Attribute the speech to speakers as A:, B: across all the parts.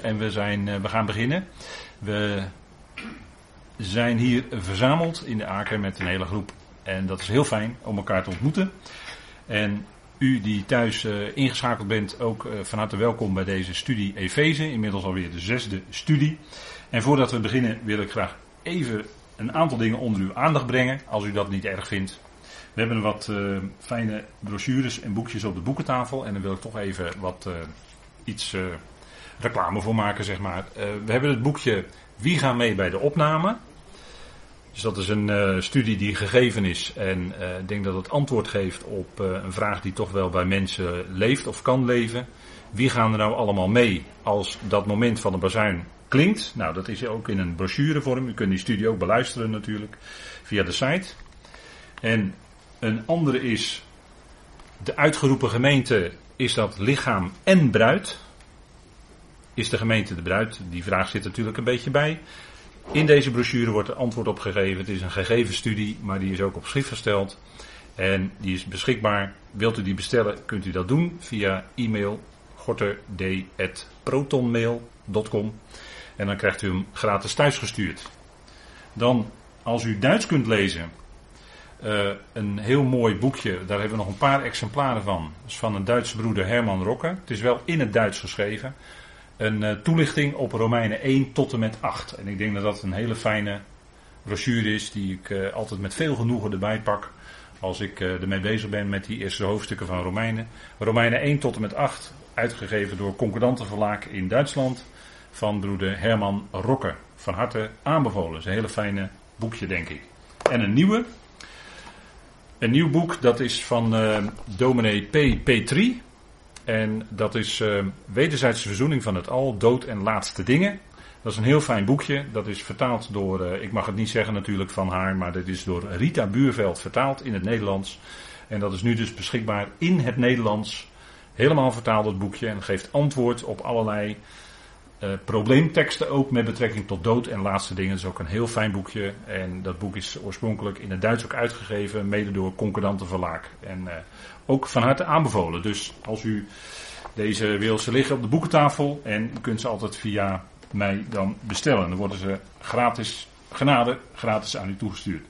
A: en we, zijn, eh, we gaan beginnen. We zijn hier verzameld in de Aker met een hele groep. En dat is heel fijn om elkaar te ontmoeten. En u die thuis uh, ingeschakeld bent, ook uh, van harte welkom bij deze studie Efeze. Inmiddels alweer de zesde studie. En voordat we beginnen wil ik graag even een aantal dingen onder uw aandacht brengen, als u dat niet erg vindt. We hebben wat fijne brochures en boekjes op de boekentafel. En daar wil ik toch even wat iets reclame voor maken, zeg maar. we hebben het boekje Wie gaan mee bij de opname? Dus dat is een uh, studie die gegeven is en uh, ik denk dat het antwoord geeft op een vraag die toch wel bij mensen leeft of kan leven. Wie gaan er nou allemaal mee als dat moment van de bazuin klinkt? Nou, dat is ook in een brochurevorm. U kunt die studie ook beluisteren natuurlijk via de site. En een andere is de uitgeroepen gemeente is dat lichaam en bruid. Is de gemeente de bruid? Die vraag zit natuurlijk een beetje bij. In deze brochure wordt er antwoord op gegeven. Het is een gegeven studie, maar die is ook op schrift gesteld. En die is beschikbaar. Wilt u die bestellen, kunt u dat doen via e-mail gorterd.protonmail.com En dan krijgt u hem gratis thuisgestuurd. Dan, als u Duits kunt lezen, uh, een heel mooi boekje. Daar hebben we nog een paar exemplaren van. Dat is van een Duitse broeder Herman Rokke. Het is wel in het Duits geschreven een uh, toelichting op Romeinen 1 tot en met 8. En ik denk dat dat een hele fijne brochure is die ik uh, altijd met veel genoegen erbij pak als ik uh, ermee bezig ben met die eerste hoofdstukken van Romeinen. Romeinen 1 tot en met 8, uitgegeven door Concordante Verlaag in Duitsland van broeder Herman Rokke. Van harte aanbevolen. Is een hele fijne boekje denk ik. En een nieuwe. Een nieuw boek, dat is van dominee P. Petri. En dat is uh, Wederzijdse verzoening van het al, dood en laatste dingen. Dat is een heel fijn boekje. Dat is vertaald door, uh, ik mag het niet zeggen natuurlijk van haar, maar dat is door Rita Buurveld vertaald in het Nederlands. En dat is nu dus beschikbaar in het Nederlands. Helemaal vertaald het boekje en geeft antwoord op allerlei uh, probleemteksten ook met betrekking tot dood en laatste dingen. Het is ook een heel fijn boekje. En dat boek is oorspronkelijk in het Duits ook uitgegeven, mede door Concordante Verlaag. En uh, ook van harte aanbevolen. Dus als u deze wil, ze liggen op de boekentafel en u kunt ze altijd via mij dan bestellen. Dan worden ze gratis, genade, gratis aan u toegestuurd.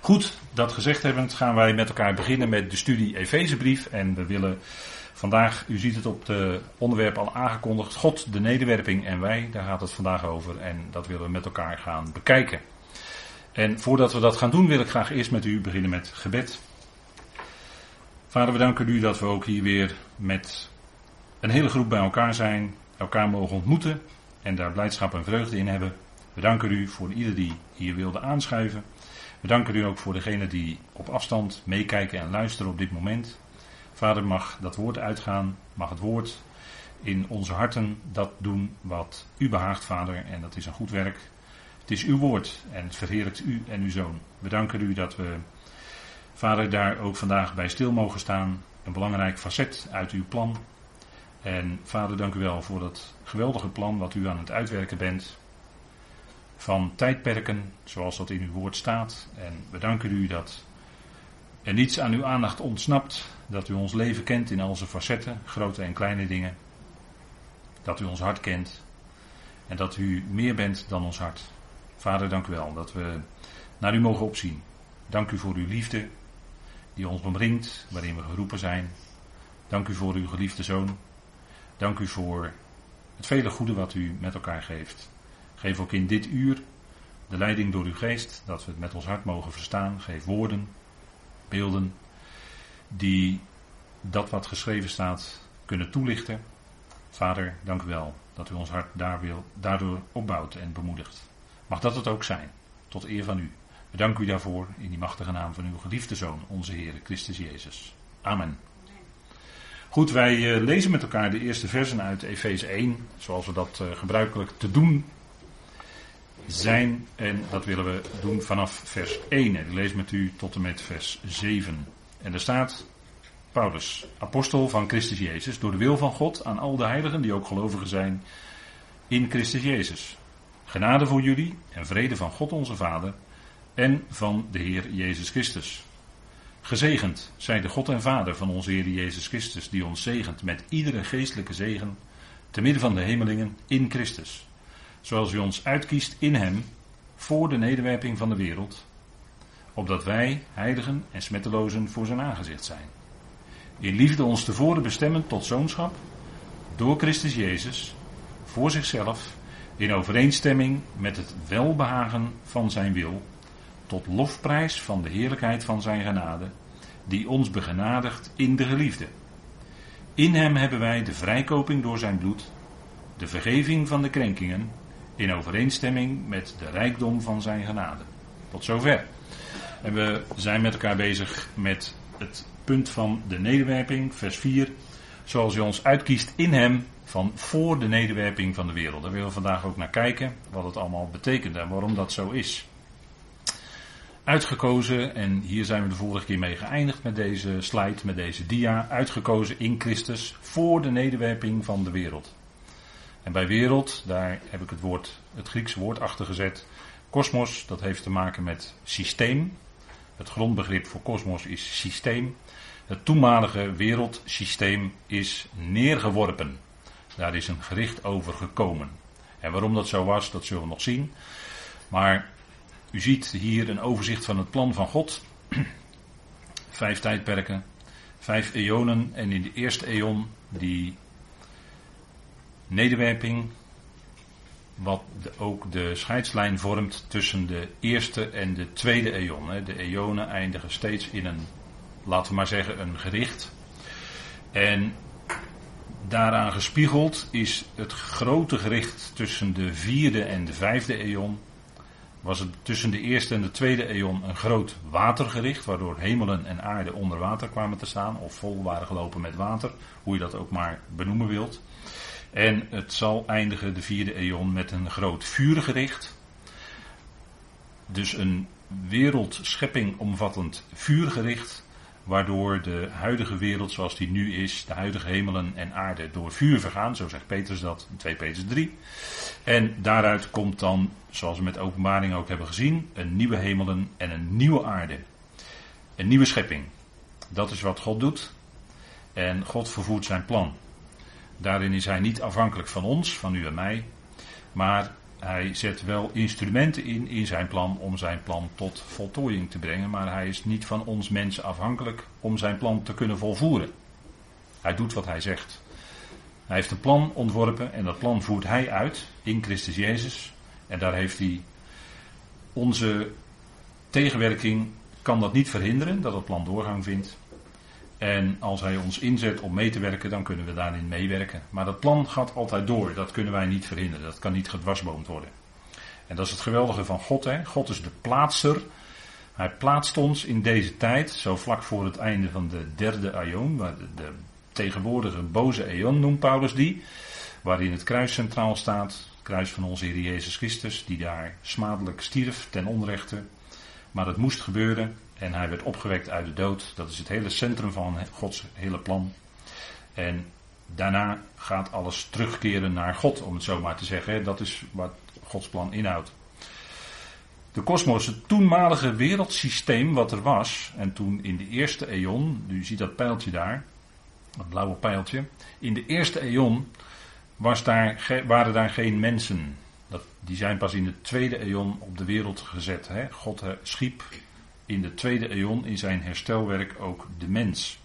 A: Goed, dat gezegd hebbend gaan wij met elkaar beginnen met de studie Efezebrief. En we willen vandaag, u ziet het op het onderwerp al aangekondigd, God, de nederwerping en wij. Daar gaat het vandaag over en dat willen we met elkaar gaan bekijken. En voordat we dat gaan doen wil ik graag eerst met u beginnen met gebed. Vader, we danken u dat we ook hier weer met een hele groep bij elkaar zijn, elkaar mogen ontmoeten en daar blijdschap en vreugde in hebben. We danken u voor ieder die hier wilde aanschuiven. We danken u ook voor degenen die op afstand meekijken en luisteren op dit moment. Vader, mag dat woord uitgaan, mag het woord in onze harten dat doen wat u behaagt, Vader. En dat is een goed werk. Het is uw woord en het verheerlijkt u en uw zoon. We danken u dat we Vader, daar ook vandaag bij stil mogen staan. Een belangrijk facet uit uw plan. En vader, dank u wel voor dat geweldige plan wat u aan het uitwerken bent. Van tijdperken, zoals dat in uw woord staat. En we danken u dat er niets aan uw aandacht ontsnapt. Dat u ons leven kent in al zijn facetten, grote en kleine dingen. Dat u ons hart kent. En dat u meer bent dan ons hart. Vader, dank u wel dat we naar u mogen opzien. Dank u voor uw liefde, die ons omringt, waarin we geroepen zijn. Dank u voor uw geliefde zoon. Dank u voor het vele goede wat u met elkaar geeft. Geef ook in dit uur de leiding door uw geest, dat we het met ons hart mogen verstaan. Geef woorden, beelden, die dat wat geschreven staat kunnen toelichten. Vader, dank u wel dat u ons hart daar wil, daardoor opbouwt en bemoedigt. Mag dat het ook zijn, tot eer van u. We danken u daarvoor in die machtige naam van uw geliefde Zoon, onze Heer Christus Jezus. Amen. Goed, wij uh, lezen met elkaar de eerste versen uit Efeze 1, zoals we dat uh, gebruikelijk te doen zijn. En dat willen we doen vanaf vers 1. En ik lees met u tot en met vers 7. En er staat, Paulus, apostel van Christus Jezus, door de wil van God aan al de heiligen die ook gelovigen zijn in Christus Jezus. Genade voor jullie en vrede van God onze Vader en van de Heer Jezus Christus. Gezegend zij de God en Vader van onze Heer Jezus Christus, die ons zegent met iedere geestelijke zegen te midden van de hemelingen in Christus. Zoals u ons uitkiest in hem voor de nederwerping van de wereld, opdat wij, heiligen en smettelozen, voor zijn aangezicht zijn. In liefde ons tevoren bestemmen tot zoonschap, door Christus Jezus, voor zichzelf, in overeenstemming met het welbehagen van zijn wil, tot lofprijs van de heerlijkheid van zijn genade, die ons begenadigt in de geliefde. In hem hebben wij de vrijkoping door zijn bloed, de vergeving van de krenkingen, in overeenstemming met de rijkdom van zijn genade. Tot zover. En we zijn met elkaar bezig met het punt van de nederwerping, vers 4. Zoals u ons uitkiest in hem van voor de nederwerping van de wereld. Daar willen we vandaag ook naar kijken, wat het allemaal betekent en waarom dat zo is. Uitgekozen, en hier zijn we de vorige keer mee geëindigd met deze slide, met deze dia. Uitgekozen in Christus voor de nederwerping van de wereld. En bij wereld, daar heb ik het woord, het Griekse woord achter gezet. Kosmos, dat heeft te maken met systeem. Het grondbegrip voor kosmos is systeem. Het toenmalige wereldsysteem is neergeworpen. Daar is een gericht over gekomen. En waarom dat zo was, dat zullen we nog zien. Maar u ziet hier een overzicht van het plan van God. Vijf tijdperken, vijf eonen. En in de eerste eon die nederwerping, wat ook de scheidslijn vormt tussen de eerste en de tweede eon. De eonen eindigen steeds in een, laten we maar zeggen, een gericht. En daaraan gespiegeld is het grote gericht tussen de vierde en de vijfde eon. Was het tussen de eerste en de tweede eon een groot watergericht, waardoor hemelen en aarde onder water kwamen te staan, of vol waren gelopen met water, hoe je dat ook maar benoemen wilt. En het zal eindigen, de vierde eon, met een groot vuurgericht. Dus een wereldschepping omvattend vuurgericht, waardoor de huidige wereld zoals die nu is, de huidige hemelen en aarde, door vuur vergaan, zo zegt Petrus dat in 2 Petrus 3. En daaruit komt dan, zoals we met openbaring ook hebben gezien, een nieuwe hemelen en een nieuwe aarde. Een nieuwe schepping. Dat is wat God doet. En God vervoert zijn plan. Daarin is hij niet afhankelijk van ons, van u en mij. Maar hij zet wel instrumenten in in zijn plan om zijn plan tot voltooiing te brengen. Maar hij is niet van ons mensen afhankelijk om zijn plan te kunnen volvoeren. Hij doet wat hij zegt. Hij heeft een plan ontworpen en dat plan voert hij uit in Christus Jezus. En daar heeft hij onze tegenwerking kan dat niet verhinderen dat het plan doorgang vindt. En als hij ons inzet om mee te werken, dan kunnen we daarin meewerken. Maar dat plan gaat altijd door. Dat kunnen wij niet verhinderen. Dat kan niet gedwarsboomd worden. En dat is het geweldige van God. Hè? God is de plaatser. Hij plaatst ons in deze tijd, zo vlak voor het einde van de derde de, de tegenwoordige boze eon noemt Paulus die, waarin het kruis centraal staat, het kruis van onze Heer Jezus Christus, die daar smadelijk stierf ten onrechte. Maar het moest gebeuren en hij werd opgewekt uit de dood. Dat is het hele centrum van Gods hele plan. En daarna gaat alles terugkeren naar God, om het zo maar te zeggen. Dat is wat Gods plan inhoudt. De kosmos, het toenmalige wereldsysteem wat er was, en toen in de eerste eon, u ziet dat pijltje daar, dat blauwe pijltje. In de eerste eon was daar, waren daar geen mensen. Dat, die zijn pas in de tweede eon op de wereld gezet. Hè? God schiep in de tweede eon in zijn herstelwerk ook de mens.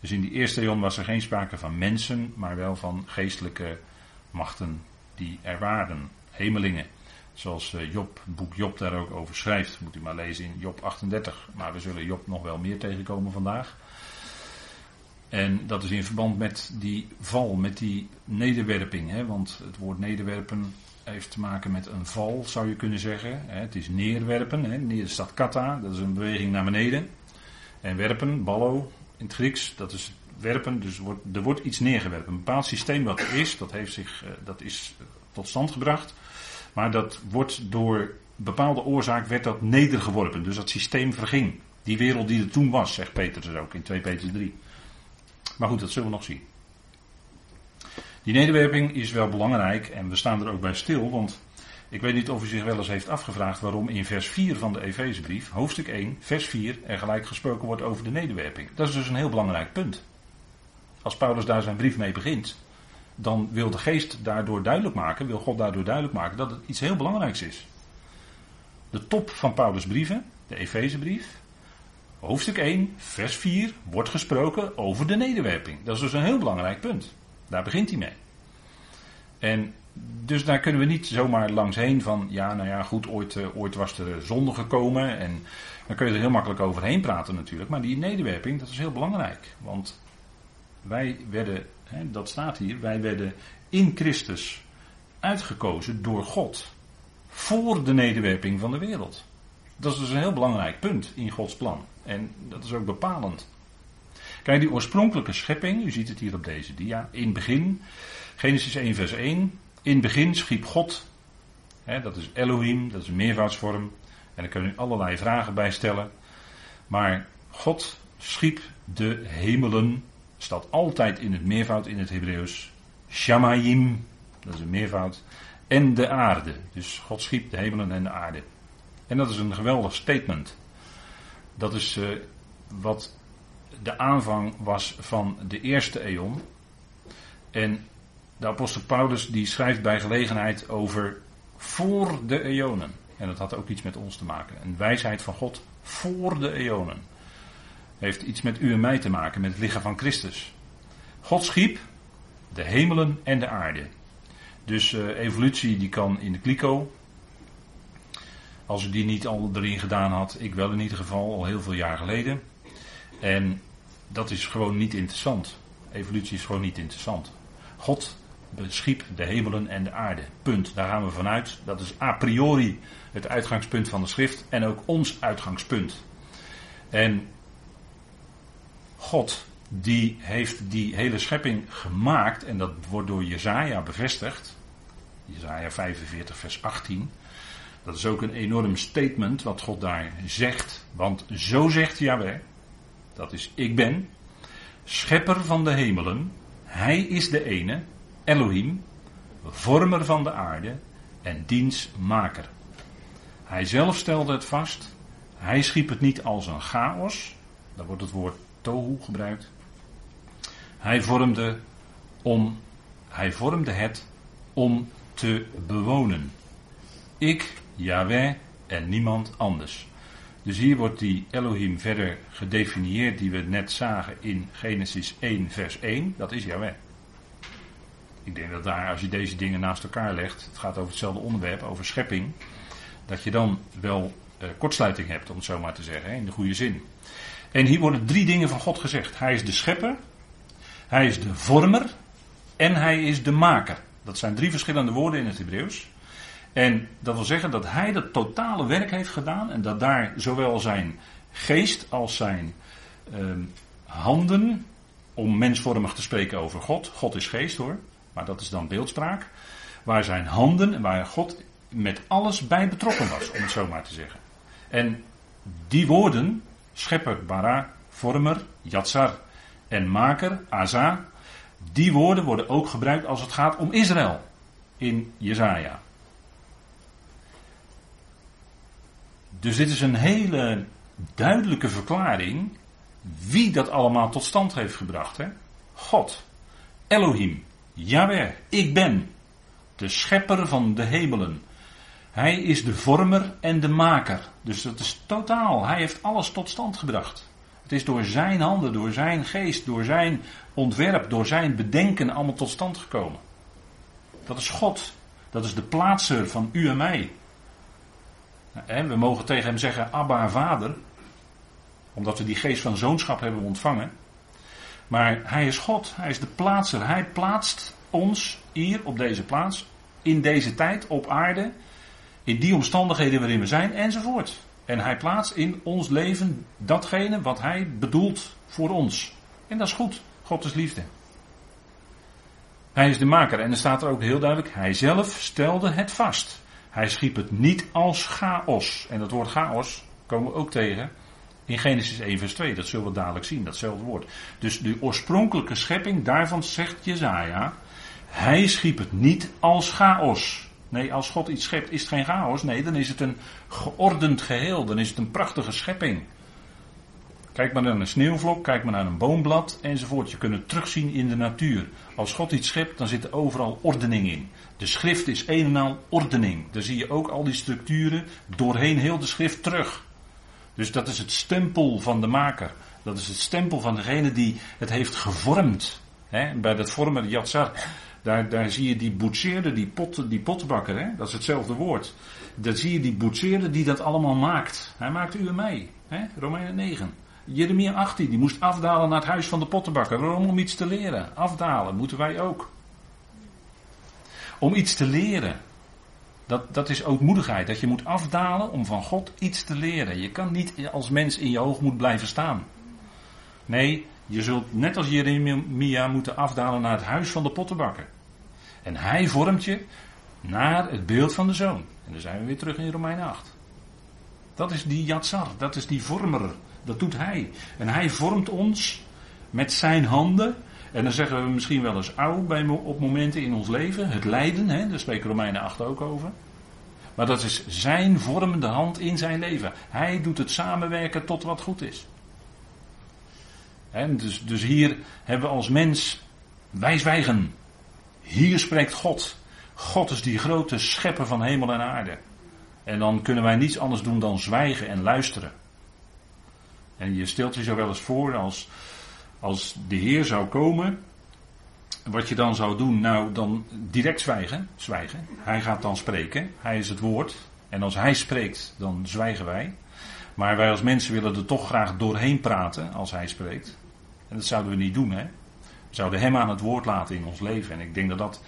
A: Dus in die eerste eon was er geen sprake van mensen, maar wel van geestelijke machten die er waren, hemelingen. Zoals eh, Job, boek Job daar ook over schrijft, moet u maar lezen in Job 38. Maar we zullen Job nog wel meer tegenkomen vandaag. En dat is in verband met die val, met die nederwerping. Hè? Want het woord nederwerpen heeft te maken met een val, zou je kunnen zeggen. Het is neerwerpen. Neer staat kata, dat is een beweging naar beneden. En werpen, ballo, in het Grieks, dat is werpen. Dus er wordt iets neergewerpen. Een bepaald systeem wat er is, dat, heeft zich, eh, dat is eh, tot stand gebracht. Maar dat wordt door bepaalde oorzaak werd dat nedergeworpen. Dus dat systeem verging. Die wereld die er toen was, zegt Petrus ook in 2 Petrus 3. Maar goed, dat zullen we nog zien. Die nederwerping is wel belangrijk en we staan er ook bij stil, want ik weet niet of u zich wel eens heeft afgevraagd waarom in vers 4 van de Efezebrief, hoofdstuk 1, vers 4, er gelijk gesproken wordt over de nederwerping. Dat is dus een heel belangrijk punt. Als Paulus daar zijn brief mee begint, dan wil de geest daardoor duidelijk maken, wil God daardoor duidelijk maken dat het iets heel belangrijks is. De top van Paulus' brieven, de Efezebrief, hoofdstuk 1, vers 4, wordt gesproken over de nederwerping. Dat is dus een heel belangrijk punt. Daar begint hij mee. En dus daar kunnen we niet zomaar langs heen van, ja, nou ja, goed, ooit, uh, ooit was er zonde gekomen en dan kun je er heel makkelijk overheen praten natuurlijk. Maar die nederwerping, dat is heel belangrijk. Want wij werden, hè, dat staat hier, wij werden in Christus uitgekozen door God voor de nederwerping van de wereld. Dat is dus een heel belangrijk punt in Gods plan. En dat is ook bepalend. Kijk, die oorspronkelijke schepping, u ziet het hier op deze dia, in begin, Genesis 1 vers 1, in begin schiep God, hè, dat is Elohim, dat is een meervoudsvorm, en daar kunnen u allerlei vragen bij stellen. Maar God schiep de hemelen, staat altijd in het meervoud in het Hebreeuws, Shamayim, dat is een meervoud, en de aarde. Dus God schiep de hemelen en de aarde. En dat is een geweldig statement. Dat is uh, wat de aanvang was van de eerste eon. En de apostel Paulus die schrijft bij gelegenheid over voor de eonen. En dat had ook iets met ons te maken. Een wijsheid van God voor de eonen. Heeft iets met u en mij te maken, met het lichaam van Christus. God schiep de hemelen en de aarde. Dus uh, evolutie die kan in de kliko. Als u die niet al erin gedaan had, ik wel in ieder geval, al heel veel jaar geleden. En dat is gewoon niet interessant. Evolutie is gewoon niet interessant. God beschiep de hemelen en de aarde. Punt. Daar gaan we vanuit. Dat is a priori het uitgangspunt van de schrift en ook ons uitgangspunt. En God die heeft die hele schepping gemaakt en dat wordt door Jezaja bevestigd. Jezaja 45 vers 18. Dat is ook een enorm statement wat God daar zegt. Want zo zegt Yahweh, dat is ik ben, schepper van de hemelen. Hij is de ene, Elohim, vormer van de aarde en dienstmaker. Hij zelf stelde het vast. Hij schiep het niet als een chaos. Daar wordt het woord tohu gebruikt. Hij vormde om, hij vormde het om te bewonen. Ik, Yahweh en niemand anders. Dus hier wordt die Elohim verder gedefinieerd die we net zagen in Genesis 1 vers 1. Dat is Yahweh. Ik denk dat daar, als je deze dingen naast elkaar legt, het gaat over hetzelfde onderwerp, over schepping, dat je dan wel uh, kortsluiting hebt, om het zo maar te zeggen, in de goede zin. En hier worden drie dingen van God gezegd. Hij is de schepper, hij is de vormer en hij is de maker. Dat zijn drie verschillende woorden in het Hebreeuws. En dat wil zeggen dat hij dat totale werk heeft gedaan en dat daar zowel zijn geest als zijn uh, handen, om mensvormig te spreken over God, God is geest hoor, maar dat is dan beeldspraak, waar zijn handen en waar God met alles bij betrokken was, om het zo maar te zeggen. En die woorden, schepper, bara, vormer, yatsar en maker, aza, die woorden worden ook gebruikt als het gaat om Israël in Jezaja. Dus dit is een hele duidelijke verklaring wie dat allemaal tot stand heeft gebracht. Hè? God, Elohim, Yahweh, ik ben, de schepper van de hemelen. Hij is de vormer en de maker. Dus dat is totaal. Hij heeft alles tot stand gebracht. Het is door zijn handen, door zijn geest, door zijn ontwerp, door zijn bedenken allemaal tot stand gekomen. Dat is God. Dat is de plaatser van u en mij. We mogen tegen hem zeggen, Abba, vader. Omdat we die geest van zoonschap hebben ontvangen. Maar hij is God, hij is de plaatser. Hij plaatst ons hier op deze plaats, in deze tijd, op aarde, in die omstandigheden waarin we zijn, enzovoort. En hij plaatst in ons leven datgene wat hij bedoelt voor ons. En dat is goed. God is liefde. Hij is de maker. En er staat er ook heel duidelijk, hij zelf stelde het vast. Hij schiep het niet als chaos. En dat woord chaos komen we ook tegen in Genesis 1 vers 2. Dat zullen we dadelijk zien, datzelfde woord. Dus de oorspronkelijke schepping, daarvan zegt Jezaja, hij schiep het niet als chaos. Nee, als God iets schept, is het geen chaos. Nee, dan is het een geordend geheel. Dan is het een prachtige schepping. Kijk maar naar een sneeuwvlok, kijk maar naar een boomblad enzovoort. Je kunt het terugzien in de natuur. Als God iets schept, dan zit er overal ordening in. De schrift is een en al ordening. Daar zie je ook al die structuren doorheen heel de schrift terug. Dus dat is het stempel van de maker. Dat is het stempel van degene die het heeft gevormd. bij dat vormen, Yatsar, daar, daar zie je die boetseerder, die, pot, die pottenbakker, dat is hetzelfde woord. Daar zie je die boetseerder die dat allemaal maakt. Hij maakt u en mij. Hè? Romeinen 9. Jeremia 18, die moest afdalen naar het huis van de pottenbakker. Om iets te leren. Afdalen moeten wij ook. Om iets te leren. Dat, dat is ootmoedigheid. Dat je moet afdalen om van God iets te leren. Je kan niet als mens in je hoogmoed blijven staan. Nee, je zult net als Jeremia moeten afdalen naar het huis van de pottenbakker. En hij vormt je naar het beeld van de zoon. En dan zijn we weer terug in Romein 8. Dat is die Yatsar, dat is die vormer. Dat doet hij. En hij vormt ons met zijn handen. En dan zeggen we misschien wel eens oud bij, op momenten in ons leven. Het lijden, hè, daar spreken Romeinen 8 ook over. Maar dat is zijn vormende hand in zijn leven. Hij doet het samenwerken tot wat goed is. En dus, dus hier hebben we als mens, wij zwijgen. Hier spreekt God. God is die grote schepper van hemel en aarde. En dan kunnen wij niets anders doen dan zwijgen en luisteren. En je stelt je zo wel eens voor als, als de Heer zou komen. Wat je dan zou doen, nou dan direct zwijgen. Zwijgen. Hij gaat dan spreken. Hij is het woord. En als hij spreekt, dan zwijgen wij. Maar wij als mensen willen er toch graag doorheen praten als hij spreekt. En dat zouden we niet doen, hè. We zouden hem aan het woord laten in ons leven. En ik denk dat dat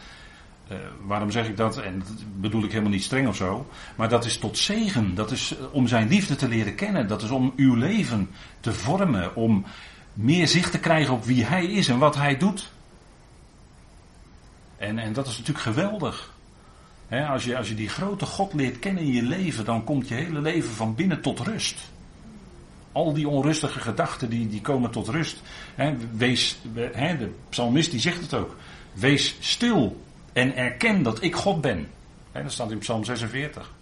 A: uh, waarom zeg ik dat? En dat bedoel ik helemaal niet streng of zo. Maar dat is tot zegen. Dat is eh, om zijn liefde te leren kennen. Dat is om uw leven te vormen. Om meer zicht te krijgen op wie hij is en wat hij doet. En, en dat is natuurlijk geweldig. als, je, als je die grote God leert kennen in je leven, dan komt je hele leven van binnen tot rust. Al die onrustige gedachten die, die komen tot rust. wees, de psalmist die zegt het ook. Wees stil en erken dat ik God ben. dat staat in Psalm 46.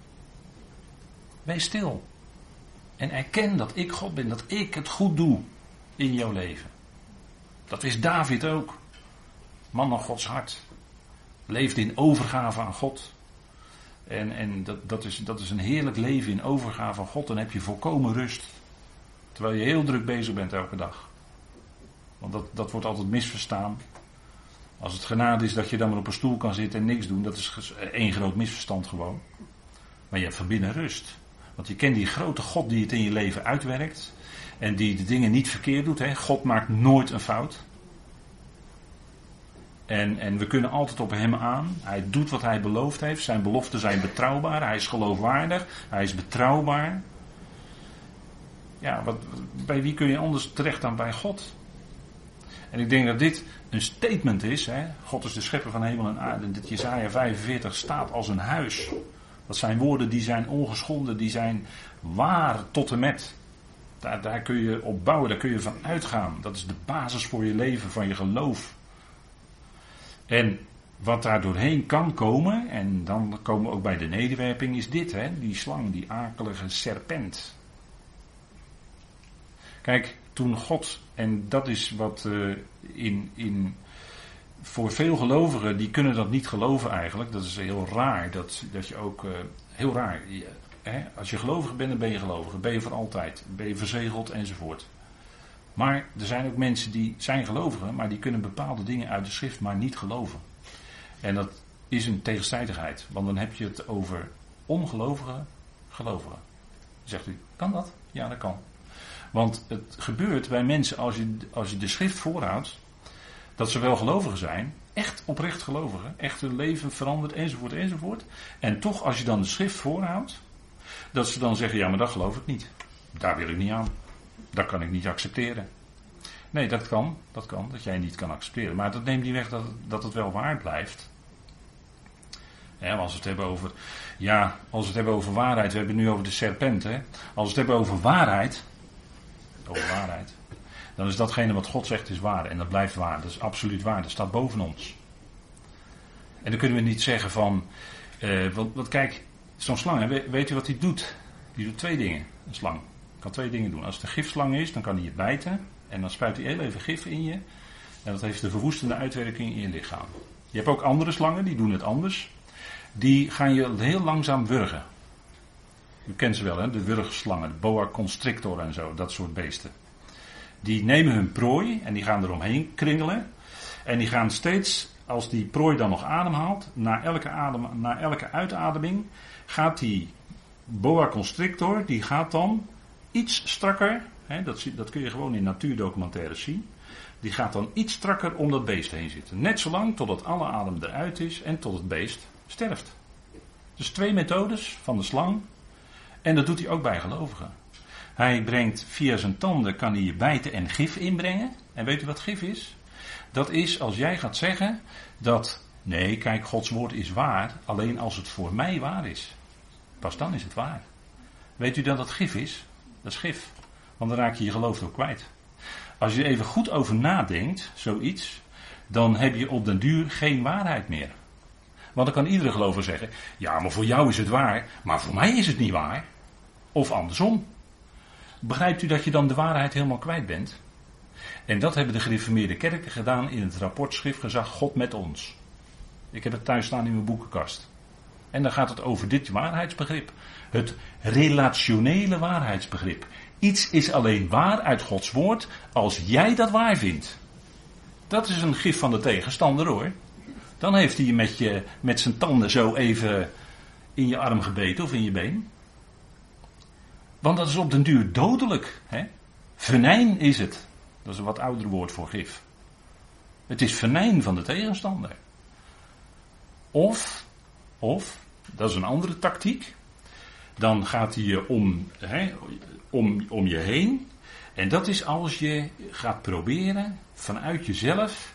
A: Wees stil. En erken dat ik God ben, dat ik het goed doe in jouw leven. Dat wist David ook. Man van Gods hart. Leefde in overgave aan God. En, en dat, dat, is, dat is een heerlijk leven in overgave aan God. Dan heb je volkomen rust. Terwijl je heel druk bezig bent elke dag. Want dat, dat wordt altijd misverstaan. Als het genade is dat je dan maar op een stoel kan zitten en niks doen, dat is één groot misverstand gewoon. Maar je hebt van binnen rust. Want je kent die grote God die het in je leven uitwerkt. En die de dingen niet verkeerd doet. Hè. God maakt nooit een fout. En, en we kunnen altijd op hem aan. Hij doet wat hij beloofd heeft. Zijn beloften zijn betrouwbaar. Hij is geloofwaardig. Hij is betrouwbaar. Ja, wat, bij wie kun je anders terecht dan bij God? En ik denk dat dit een statement is. Hè? God is de schepper van hemel en aarde. En dit Jesaja 45 staat als een huis. Dat zijn woorden die zijn ongeschonden, die zijn waar tot en met. Daar, daar kun je op bouwen, daar kun je van uitgaan. Dat is de basis voor je leven, van je geloof. En wat daar doorheen kan komen, en dan komen we ook bij de nederwerping, is dit, hè? die slang, die akelige serpent. Kijk, toen God, en dat is wat uh, in, in, voor veel gelovigen, die kunnen dat niet geloven eigenlijk. Dat is heel raar, dat, dat je ook, uh, heel raar. Als je gelovig bent, dan ben je gelovig. Ben je voor altijd. Ben je verzegeld enzovoort. Maar er zijn ook mensen die zijn gelovigen, maar die kunnen bepaalde dingen uit de schrift maar niet geloven. En dat is een tegenstrijdigheid, want dan heb je het over ongelovige gelovigen. Zegt u, kan dat? Ja, dat kan. Want het gebeurt bij mensen als je, als je de schrift voorhoudt, dat ze wel gelovigen zijn, echt oprecht gelovigen, echt hun leven verandert enzovoort enzovoort. En toch als je dan de schrift voorhoudt, dat ze dan zeggen, ja maar dat geloof ik niet. Daar wil ik niet aan. Dat kan ik niet accepteren. Nee, dat kan, dat kan, dat jij niet kan accepteren. Maar dat neemt niet weg dat, dat het wel waar blijft. Als we het hebben over, ja, als we het hebben over waarheid, we hebben het nu over de serpent. Hè? Als we het hebben over waarheid, over waarheid. Dan is datgene wat God zegt is waar. En dat blijft waar. Dat is absoluut waar. Dat staat boven ons. En dan kunnen we niet zeggen van. Uh, want, kijk, zo'n slang, weet, u wat hij doet? Die doet twee dingen, een slang. Kan twee dingen doen. Als het een gifslang is, dan kan hij je bijten. En dan spuit hij heel even gif in je. En dat heeft de verwoestende uitwerking in je lichaam. Je hebt ook andere slangen, die doen het anders. Die gaan je heel langzaam wurgen. U kent ze wel, hè? de wurgslangen, de boa constrictor en zo, dat soort beesten. Die nemen hun prooi en die gaan eromheen kringelen. En die gaan steeds, als die prooi dan nog ademhaalt, na elke, adem, na elke uitademing, gaat die boa constrictor, die gaat dan iets strakker, hè, dat, dat kun je gewoon in natuurdocumentaires zien, die gaat dan iets strakker om dat beest heen zitten. Net zolang totdat alle adem eruit is en tot het beest sterft. Dus twee methodes van de slang. En dat doet hij ook bij gelovigen. Hij brengt via zijn tanden, kan hij je bijten en gif inbrengen. En weet u wat gif is? Dat is als jij gaat zeggen dat, nee, kijk, Gods woord is waar, alleen als het voor mij waar is. Pas dan is het waar. Weet u dat dat gif is? Dat is gif. Want dan raak je je geloof ook kwijt. Als je even goed over nadenkt, zoiets, dan heb je op den duur geen waarheid meer. Want dan kan iedere gelover zeggen: Ja, maar voor jou is het waar, maar voor mij is het niet waar. Of andersom. Begrijpt u dat je dan de waarheid helemaal kwijt bent? En dat hebben de gereformeerde kerken gedaan in het rapport Schriftgezag God met ons. Ik heb het thuis staan in mijn boekenkast. En dan gaat het over dit waarheidsbegrip. Het relationele waarheidsbegrip. Iets is alleen waar uit Gods woord als jij dat waar vindt. Dat is een gif van de tegenstander hoor. Dan heeft hij met, je met zijn tanden zo even in je arm gebeten of in je been. Want dat is op den duur dodelijk. Hè? Venijn is het. Dat is een wat ouder woord voor gif. Het is venijn van de tegenstander. Of, of, dat is een andere tactiek. Dan gaat hij je om, hè, om, om je heen. En dat is als je gaat proberen vanuit jezelf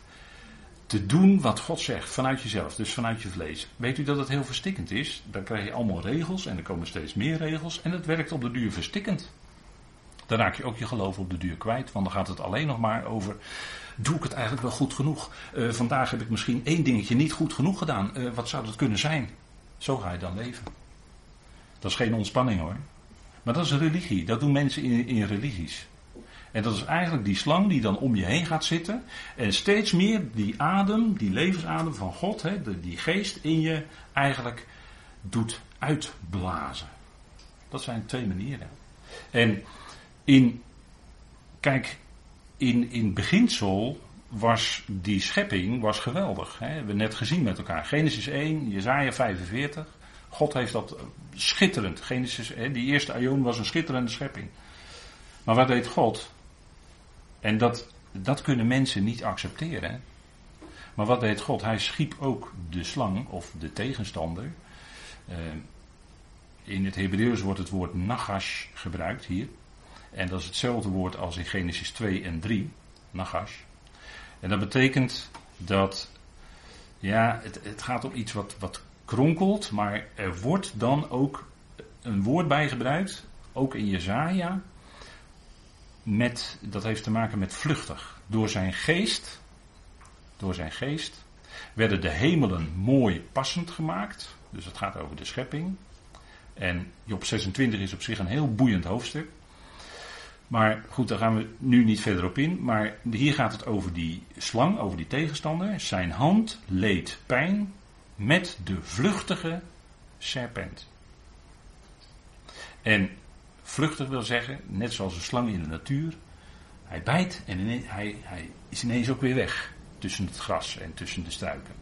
A: te doen wat God zegt. Vanuit jezelf, dus vanuit je vlees. Weet u dat het heel verstikkend is? Dan krijg je allemaal regels en er komen steeds meer regels. En het werkt op de duur verstikkend. Dan raak je ook je geloof op de duur kwijt. Want dan gaat het alleen nog maar over. Doe ik het eigenlijk wel goed genoeg? Uh, vandaag heb ik misschien één dingetje niet goed genoeg gedaan. Uh, wat zou dat kunnen zijn? Zo ga je dan leven. Dat is geen ontspanning hoor. Maar dat is religie. Dat doen mensen in, in religies. En dat is eigenlijk die slang die dan om je heen gaat zitten. En steeds meer die adem, die levensadem van God, hè, die geest in je eigenlijk doet uitblazen. Dat zijn twee manieren. En in, kijk, in, in beginsel was die schepping was geweldig. Hè? We hebben net gezien met elkaar. Genesis 1, Jezaja 45. God heeft dat schitterend. Genesis, hè, die eerste aion was een schitterende schepping. Maar wat deed God? En dat, dat kunnen mensen niet accepteren. Maar wat deed God? Hij schiep ook de slang of de tegenstander. Uh, in het Hebreeuws wordt het woord nagash gebruikt hier. En dat is hetzelfde woord als in Genesis 2 en 3, nagash. En dat betekent dat, ja, het, het gaat om iets wat, wat kronkelt, maar er wordt dan ook een woord bij gebruikt, ook in Jezaja, met, dat heeft te maken met vluchtig. Door zijn geest, door zijn geest, werden de hemelen mooi passend gemaakt. Dus het gaat over de schepping. En Job 26 is op zich een heel boeiend hoofdstuk. Maar goed, daar gaan we nu niet verder op in. Maar hier gaat het over die slang, over die tegenstander. Zijn hand leed pijn met de vluchtige serpent. En vluchtig wil zeggen, net zoals een slang in de natuur. Hij bijt en hij, hij is ineens ook weer weg. Tussen het gras en tussen de struiken.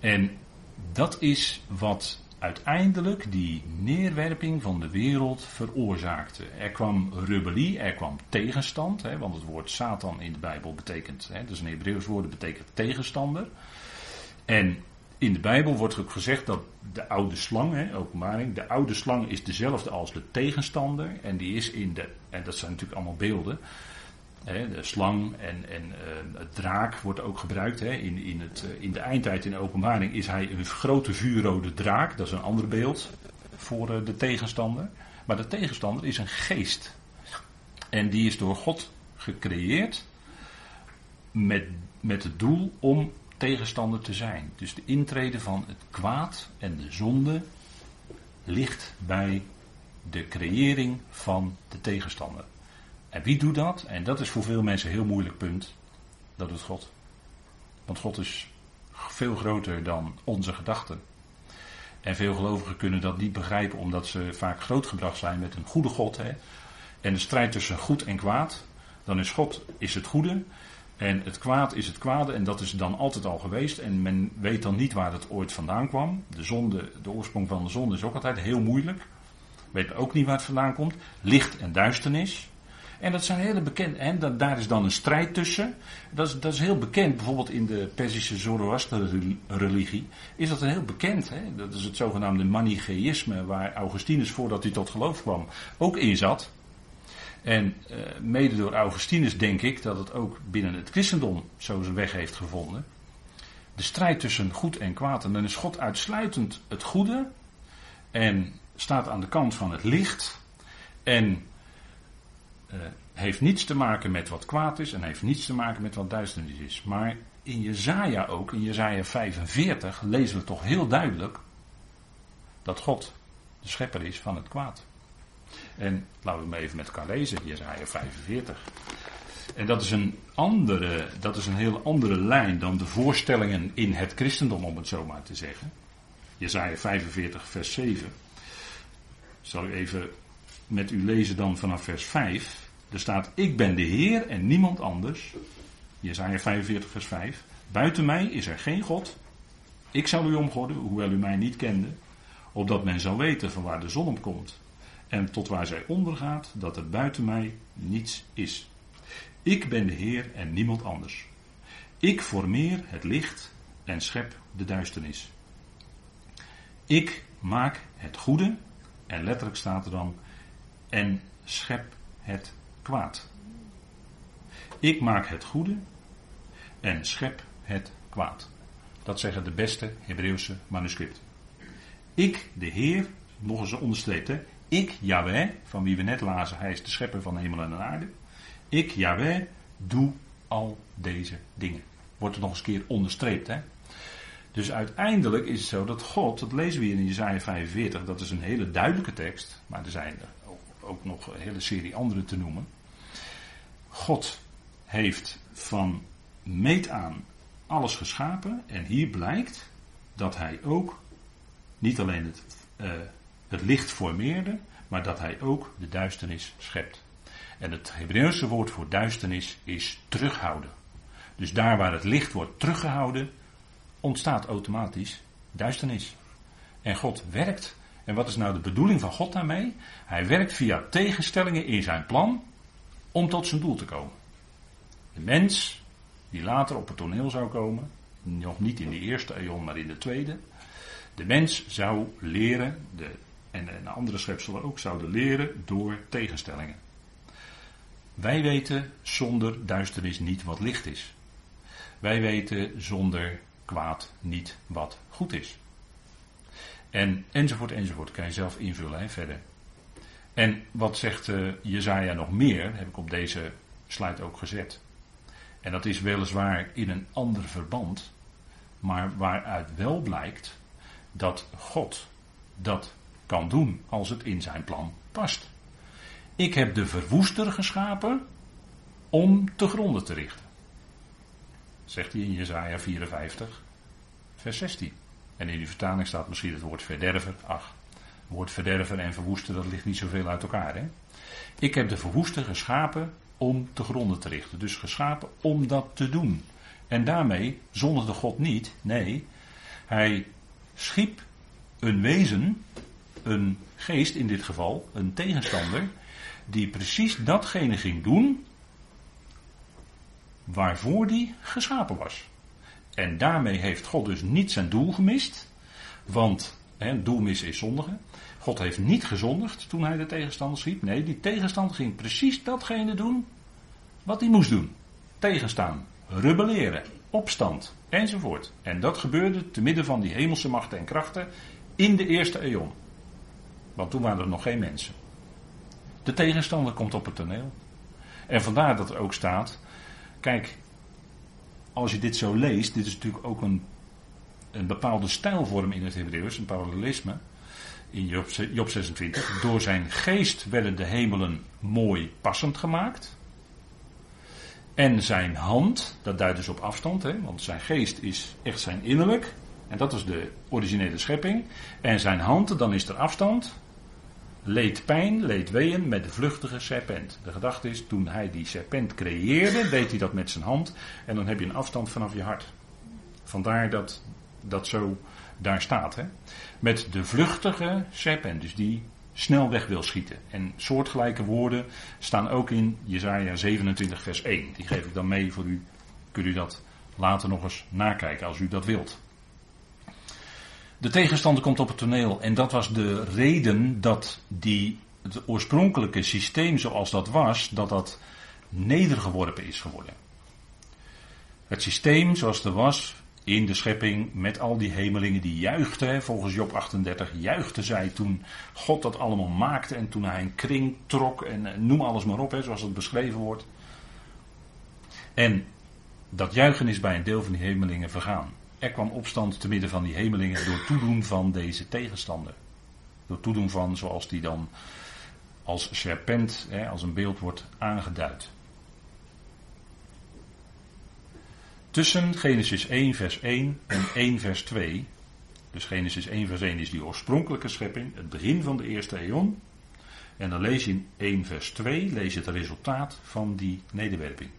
A: En dat is wat uiteindelijk die neerwerping van de wereld veroorzaakte. Er kwam rebellie, er kwam tegenstand, hè, want het woord Satan in de Bijbel betekent, hè, dus een Hebreeuws woord betekent tegenstander. En in de Bijbel wordt ook gezegd dat de oude slang, hè, openbaring, de oude slang is dezelfde als de tegenstander. En die is in de, en dat zijn natuurlijk allemaal beelden. Hè, de slang en, en het draak wordt ook gebruikt. Hè, in, in, het, uh, in de eindtijd in de openbaring is hij een grote vuurrode draak. Dat is een ander beeld voor uh, de tegenstander. Maar de tegenstander is een geest. En die is door God gecreëerd met, met het doel om tegenstander te zijn. Dus de intrede van het kwaad en de zonde ligt bij de creëring van de tegenstander. En wie doet dat? En dat is voor veel mensen een heel moeilijk punt. Dat doet God. Want God is veel groter dan onze gedachten. En veel gelovigen kunnen dat niet begrijpen omdat ze vaak grootgebracht zijn met een goede God. Hè? En de strijd tussen goed en kwaad. Dan is God is het goede en het kwaad is het kwade en dat is dan altijd al geweest. En men weet dan niet waar het ooit vandaan kwam. De zonde, de oorsprong van de zonde is ook altijd heel moeilijk. Weet ook niet waar het vandaan komt. Licht en duisternis. En dat zijn hele bekend. En daar is dan een strijd tussen. Dat is, dat is heel bekend. Bijvoorbeeld in de Persische Zoroaster-religie is dat heel bekend. Hè? Dat is het zogenaamde Manichaeïsme, waar Augustinus voordat hij tot geloof kwam ook in zat. En uh, mede door Augustinus denk ik dat het ook binnen het christendom zo zijn weg heeft gevonden. De strijd tussen goed en kwaad. En dan is God uitsluitend het goede. En staat aan de kant van het licht. En uh, heeft niets te maken met wat kwaad is. En heeft niets te maken met wat duisternis is. Maar in Jezaja ook, in Jezaja 45, lezen we toch heel duidelijk dat God de schepper is van het kwaad. En laten we hem even met elkaar lezen, Jezaja 45. En dat is een andere, dat is een heel andere lijn dan de voorstellingen in het christendom, om het zo maar te zeggen. Jezaja 45, vers 7. Zal ik even met u lezen dan vanaf vers 5. Er staat, ik ben de Heer en niemand anders. Jezaja 45, vers 5. Buiten mij is er geen God. Ik zal u omgorden, hoewel u mij niet kende, opdat men zal weten van waar de zon op komt en tot waar zij ondergaat, dat er buiten mij niets is. Ik ben de Heer en niemand anders. Ik formeer het licht en schep de duisternis. Ik maak het goede, en letterlijk staat er dan, en schep het Ik maak het goede en schep het kwaad. Dat zeggen de beste Hebreeuwse manuscripten. Ik, de Heer, nog eens onderstreept, ik, Yahweh, van wie we net lazen, hij is de schepper van hemel en aarde. Ik, Yahweh, doe al deze dingen. Wordt er nog eens een keer onderstreept, hè? Dus uiteindelijk is het zo dat God, dat lezen we hier in Isaiah 45, dat is een hele duidelijke tekst, maar er zijn ook nog een hele serie andere te noemen. God heeft van meet aan alles geschapen en hier blijkt dat hij ook niet alleen het, uh, het licht formeerde, maar dat hij ook de duisternis schept. En het Hebreeuwse woord voor duisternis is terughouden. Dus daar waar het licht wordt teruggehouden, ontstaat automatisch duisternis. En God werkt. En wat is nou de bedoeling van God daarmee? Hij werkt via tegenstellingen in zijn plan om tot zijn doel te komen. De mens, die later op het toneel zou komen, nog niet in de eerste eeuw, maar in de tweede. De mens zou leren de en een andere schepselen ook zouden leren door tegenstellingen. Wij weten zonder duisternis niet wat licht is. Wij weten zonder kwaad niet wat goed is. En enzovoort enzovoort kan je zelf invullen verder. En wat zegt uh, Jezaja nog meer, heb ik op deze slide ook gezet. En dat is weliswaar in een ander verband, maar waaruit wel blijkt dat God dat kan doen als het in zijn plan past. Ik heb de verwoester geschapen om te gronden te richten. Zegt hij in Jesaja 54, vers 16. En in die vertaling staat misschien het woord verderver. Ach, woord verderver en verwoester, dat ligt niet zoveel uit elkaar. Hè? Ik heb de verwoester geschapen om te gronden te richten. Dus geschapen om dat te doen. En daarmee zondigde God niet. Nee, hij schiep een wezen een geest in dit geval, een tegenstander, die precies datgene ging doen waarvoor die geschapen was. En daarmee heeft God dus niet zijn doel gemist, want doel missen is zondigen. God heeft niet gezondigd toen hij de tegenstander schiep. Nee, die tegenstander ging precies datgene doen wat hij moest doen. Tegenstaan, rebelleren, opstand enzovoort. En dat gebeurde te midden van die hemelse machten en krachten in de eerste eeuw. Want toen waren er nog geen mensen. De tegenstander komt op het toneel. En vandaar dat er ook staat. Kijk, als je dit zo leest, dit is natuurlijk ook een, een bepaalde stijlvorm in het Hebreeuws, een parallelisme. in Job, Job 26. Door zijn geest werden de hemelen mooi passend gemaakt. En zijn hand, dat duidt dus op afstand, hè, want zijn geest is echt zijn innerlijk. En dat is de originele schepping. En zijn hand, dan is er afstand. Leed pijn, leed weeën met de vluchtige serpent. De gedachte is, toen hij die serpent creëerde, deed hij dat met zijn hand. En dan heb je een afstand vanaf je hart. Vandaar dat dat zo daar staat. Hè? Met de vluchtige serpent, dus die snel weg wil schieten. En soortgelijke woorden staan ook in Jesaja 27 vers 1. Die geef ik dan mee voor u. Kunt u dat later nog eens nakijken als u dat wilt. De tegenstander komt op het toneel en dat was de reden dat die, het oorspronkelijke systeem zoals dat was, dat dat nedergeworpen is geworden. Het systeem zoals het was, in de schepping met al die hemelingen die juichten. Volgens Job 38 juichten zij toen God dat allemaal maakte en toen hij een kring trok en eh, noem alles maar op, hè, zoals het beschreven wordt. En dat juichen is bij een deel van die hemelingen vergaan. Er kwam opstand te midden van die hemelingen door toedoen van deze tegenstander. Door toedoen van zoals die dan als serpent, hè, als een beeld wordt aangeduid. Tussen Genesis 1 vers 1 en 1 vers 2. Dus Genesis 1 vers 1 is die oorspronkelijke schepping, het begin van de eerste eon. En dan lees je in 1 vers 2 lees je het resultaat van die nederwerping.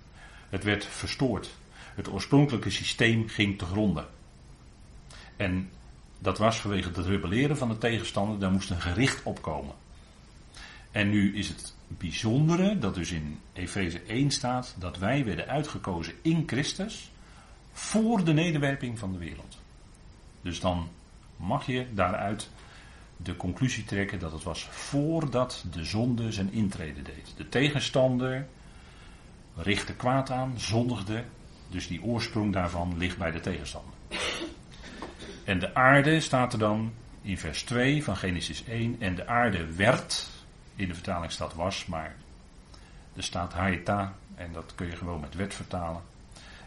A: Het werd verstoord. Het oorspronkelijke systeem ging te gronden. En dat was vanwege het rebelleren van de tegenstander, daar moest een gericht opkomen. En nu is het bijzondere dat dus in Efeze 1 staat dat wij werden uitgekozen in Christus voor de nederwerping van de wereld. Dus dan mag je daaruit de conclusie trekken dat het was voordat de zonde zijn intrede deed. De tegenstander richtte kwaad aan, zondigde, dus die oorsprong daarvan ligt bij de tegenstander. En de aarde staat er dan in vers 2 van Genesis 1. En de aarde werd, in de vertaling staat was, maar er staat haeta, en dat kun je gewoon met wet vertalen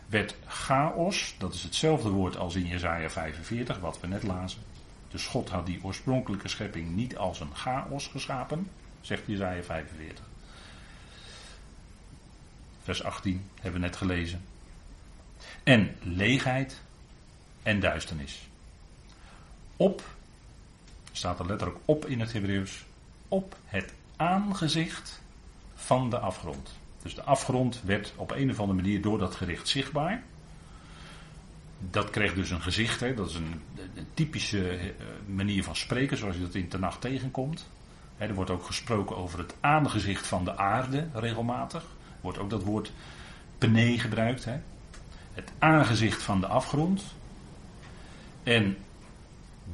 A: werd chaos, dat is hetzelfde woord als in Jesaja 45, wat we net lazen. Dus God had die oorspronkelijke schepping niet als een chaos geschapen, zegt Jesaja 45. Vers 18 hebben we net gelezen. En leegheid en duisternis. Op, staat er letterlijk op in het Hebreeuws, op het aangezicht van de afgrond. Dus de afgrond werd op een of andere manier door dat gericht zichtbaar. Dat kreeg dus een gezicht, hè? dat is een, een typische eh, manier van spreken zoals je dat in de nacht tegenkomt. er wordt ook gesproken over het aangezicht van de aarde regelmatig. Wordt ook dat woord pene gebruikt. Hè? Het aangezicht van de afgrond. En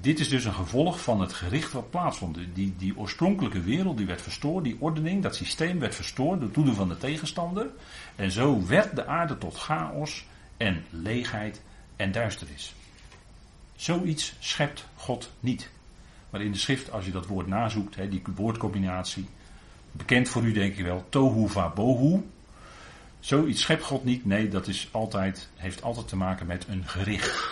A: dit is dus een gevolg van het gericht wat plaatsvond. Die, die oorspronkelijke wereld die werd verstoord, die ordening, dat systeem werd verstoord door toedoen van de tegenstander. En zo werd de aarde tot chaos en leegheid en duisternis. Zoiets schept God niet. Maar in de schrift, als je dat woord nazoekt, die woordcombinatie, bekend voor u denk ik wel, tohu va bohu. Zoiets schept God niet. Nee, dat is altijd, heeft altijd te maken met een gericht.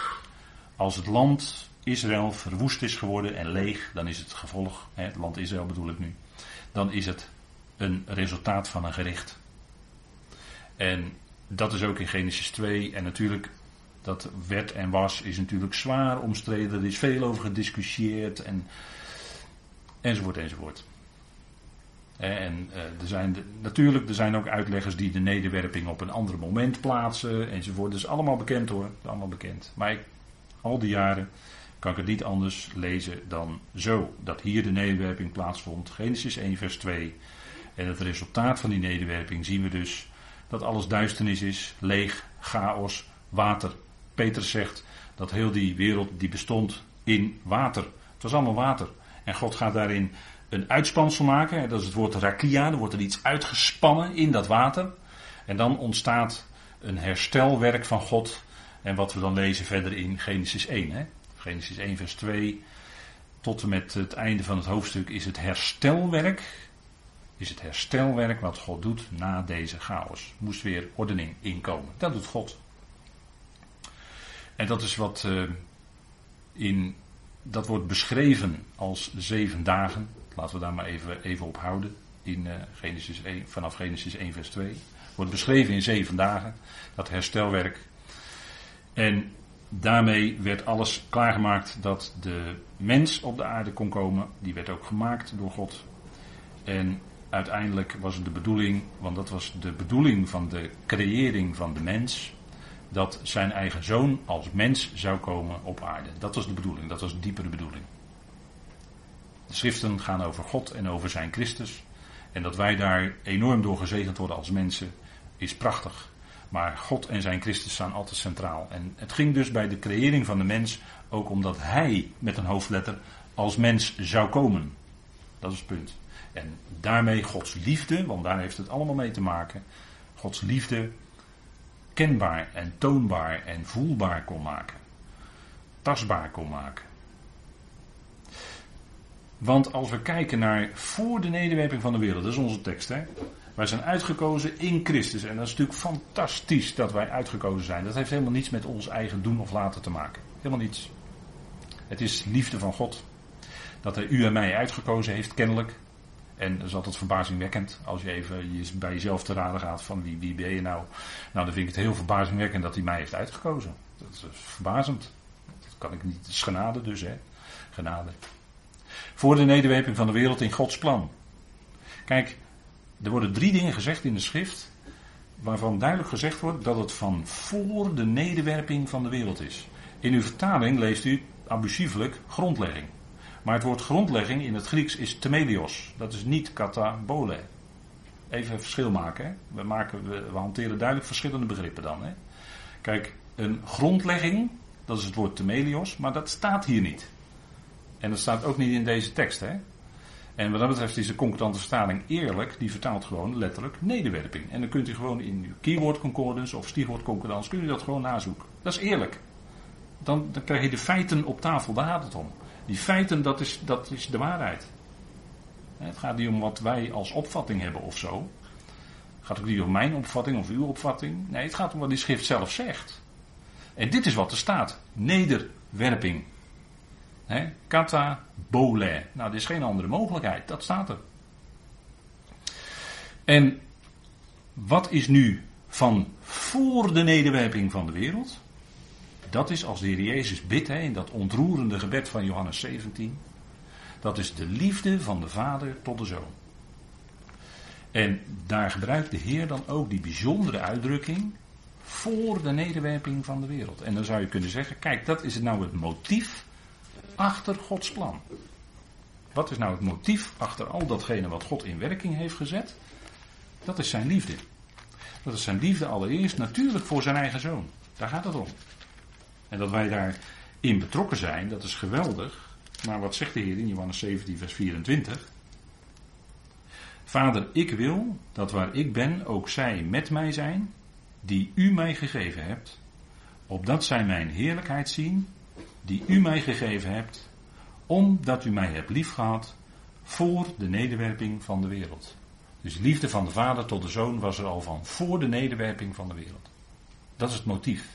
A: Als het land Israël verwoest is geworden en leeg, dan is het gevolg, hè, het land Israël bedoel ik nu, dan is het een resultaat van een gericht. En dat is ook in Genesis 2 en natuurlijk dat werd en was is natuurlijk zwaar omstreden, er is veel over gediscussieerd en, enzovoort enzovoort. En uh, er zijn natuurlijk, er zijn ook uitleggers die de nederwerping op een ander moment plaatsen enzovoort. Dat is allemaal bekend hoor, allemaal bekend. Maar ik, al die jaren kan ik het niet anders lezen dan zo. Dat hier de nederwerping plaatsvond. Genesis 1 vers 2. En het resultaat van die nederwerping zien we dus dat alles duisternis is, leeg, chaos, water. Petrus zegt dat heel die wereld die bestond in water. Het was allemaal water. En God gaat daarin een uitspansel maken. Dat is het woord rakia. Er wordt er iets uitgespannen in dat water. En dan ontstaat een herstelwerk van God. En wat we dan lezen verder in Genesis 1. Hè? Genesis 1 vers 2 tot en met het einde van het hoofdstuk is het herstelwerk. Is het herstelwerk wat God doet na deze chaos. Moest weer ordening inkomen. Dat doet God. En dat is wat uh, in dat wordt beschreven als zeven dagen. Laten we daar maar even, even op houden. In, uh, Genesis 1, vanaf Genesis 1, vers 2. Wordt beschreven in zeven dagen. Dat herstelwerk. En daarmee werd alles klaargemaakt dat de mens op de aarde kon komen. Die werd ook gemaakt door God. En uiteindelijk was het de bedoeling, want dat was de bedoeling van de creëring van de mens, dat zijn eigen zoon als mens zou komen op aarde. Dat was de bedoeling, dat was de diepere bedoeling. De schriften gaan over God en over zijn Christus. En dat wij daar enorm door gezegend worden als mensen, is prachtig. Maar God en zijn Christus staan altijd centraal. En het ging dus bij de creëring van de mens ook omdat hij met een hoofdletter als mens zou komen. Dat is het punt. En daarmee Gods liefde, want daar heeft het allemaal mee te maken. Gods liefde kenbaar en toonbaar en voelbaar kon maken. Tastbaar kon maken. Want als we kijken naar voor de nederwerping van de wereld, dat is onze tekst hè. Wij zijn uitgekozen in Christus. En dat is natuurlijk fantastisch dat wij uitgekozen zijn. Dat heeft helemaal niets met ons eigen doen of laten te maken. Helemaal niets. Het is liefde van God. Dat hij u en mij uitgekozen heeft, kennelijk. En dat is altijd verbazingwekkend als je even bij jezelf te raden gaat van wie, wie ben je nou. Nou, dan vind ik het heel verbazingwekkend dat hij mij heeft uitgekozen. Dat is verbazend. Dat kan ik niet. Het is genade dus, hè. Genade. Voor de nederwerping van de wereld in Gods plan. Kijk, er worden drie dingen gezegd in de schrift. Waarvan duidelijk gezegd wordt dat het van voor de nederwerping van de wereld is. In uw vertaling leest u abusievelijk grondlegging. Maar het woord grondlegging in het Grieks is temelios. Dat is niet katabole. Even verschil maken. Hè? We, maken we, hanteren duidelijk verschillende begrippen dan. Hè? Kijk, een grondlegging, dat is het woord temelios, maar dat staat hier niet. En dat staat ook niet in deze tekst. Hè? En wat dat betreft is de concordante vertaling eerlijk, die vertaalt gewoon letterlijk nederwerping. En dan kunt u gewoon in uw keyword concordance of stichwoord concordance, kunt u dat gewoon nazoeken. Dat is eerlijk. Dan, dan krijg je de feiten op tafel, daar gaat het om. Die feiten, dat is, dat is de waarheid. Het gaat niet om wat wij als opvatting hebben of zo. Het gaat ook niet om mijn opvatting of uw opvatting. Nee, het gaat om wat die schrift zelf zegt. En dit is wat er staat. Nederwerping. He, kata bole. Nou, er is geen andere mogelijkheid. Dat staat er. En wat is nu van voor de nederwerping van de wereld? Dat is als de Heer Jezus bidt in dat ontroerende gebed van Johannes 17. Dat is de liefde van de Vader tot de Zoon. En daar gebruikt de Heer dan ook die bijzondere uitdrukking voor de nederwerping van de wereld. En dan zou je kunnen zeggen, kijk, dat is nou het motief achter Gods plan. Wat is nou het motief achter al datgene wat God in werking heeft gezet? Dat is zijn liefde. Dat is zijn liefde allereerst natuurlijk voor zijn eigen zoon. Daar gaat het om. En dat wij daarin betrokken zijn, dat is geweldig. Maar wat zegt de Heer in Johannes 17, vers 24? Vader, ik wil dat waar ik ben ook zij met mij zijn, die u mij gegeven hebt, opdat zij mijn heerlijkheid zien, die u mij gegeven hebt, omdat u mij hebt liefgehad voor de nederwerping van de wereld. Dus liefde van de vader tot de zoon was er al van voor de nederwerping van de wereld. Dat is het motief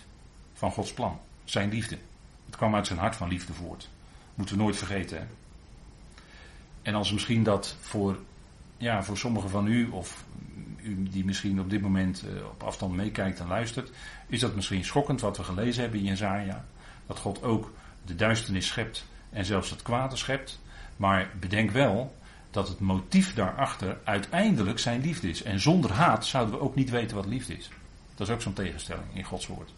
A: van Gods plan. Zijn liefde. Het kwam uit zijn hart van liefde voort. Moeten we nooit vergeten. En als misschien dat voor, ja, voor sommigen van u, of u die misschien op dit moment uh, op afstand meekijkt en luistert, is dat misschien schokkend wat we gelezen hebben in Jezaja. Dat God ook de duisternis schept en zelfs het kwade schept. Maar bedenk wel dat het motief daarachter uiteindelijk zijn liefde is. En zonder haat zouden we ook niet weten wat liefde is. Dat is ook zo'n tegenstelling in Gods woord.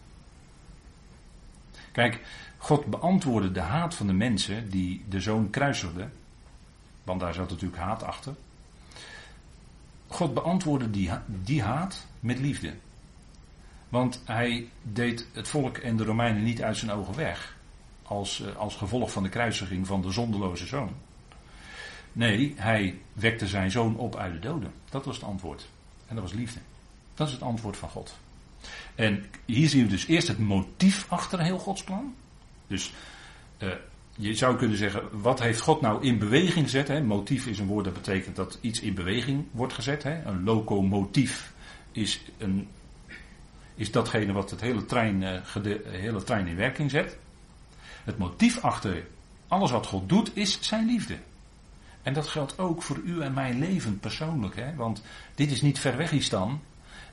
A: Kijk, God beantwoordde de haat van de mensen die de zoon kruisigden. Want daar zat natuurlijk haat achter. God beantwoordde die, die haat met liefde. Want hij deed het volk en de Romeinen niet uit zijn ogen weg. Als, eh, als gevolg van de kruisiging van de zondeloze zoon. Nee, hij wekte zijn zoon op uit de doden. Dat was het antwoord. En dat was liefde. Dat is het antwoord van God. En hier zien we dus eerst het motief achter heel Gods plan. Dus uh, je zou kunnen zeggen, wat heeft God nou in beweging gezet? Hè? Motief is een woord dat betekent dat iets in beweging wordt gezet. Hè? Een locomotief is, een, is datgene wat het hele trein, uh, hele trein in werking zet. Het motief achter Alles wat God doet is zijn liefde. En dat geldt ook voor u en mijn leven persoonlijk. Hè? Want dit is niet ver weg iets dan.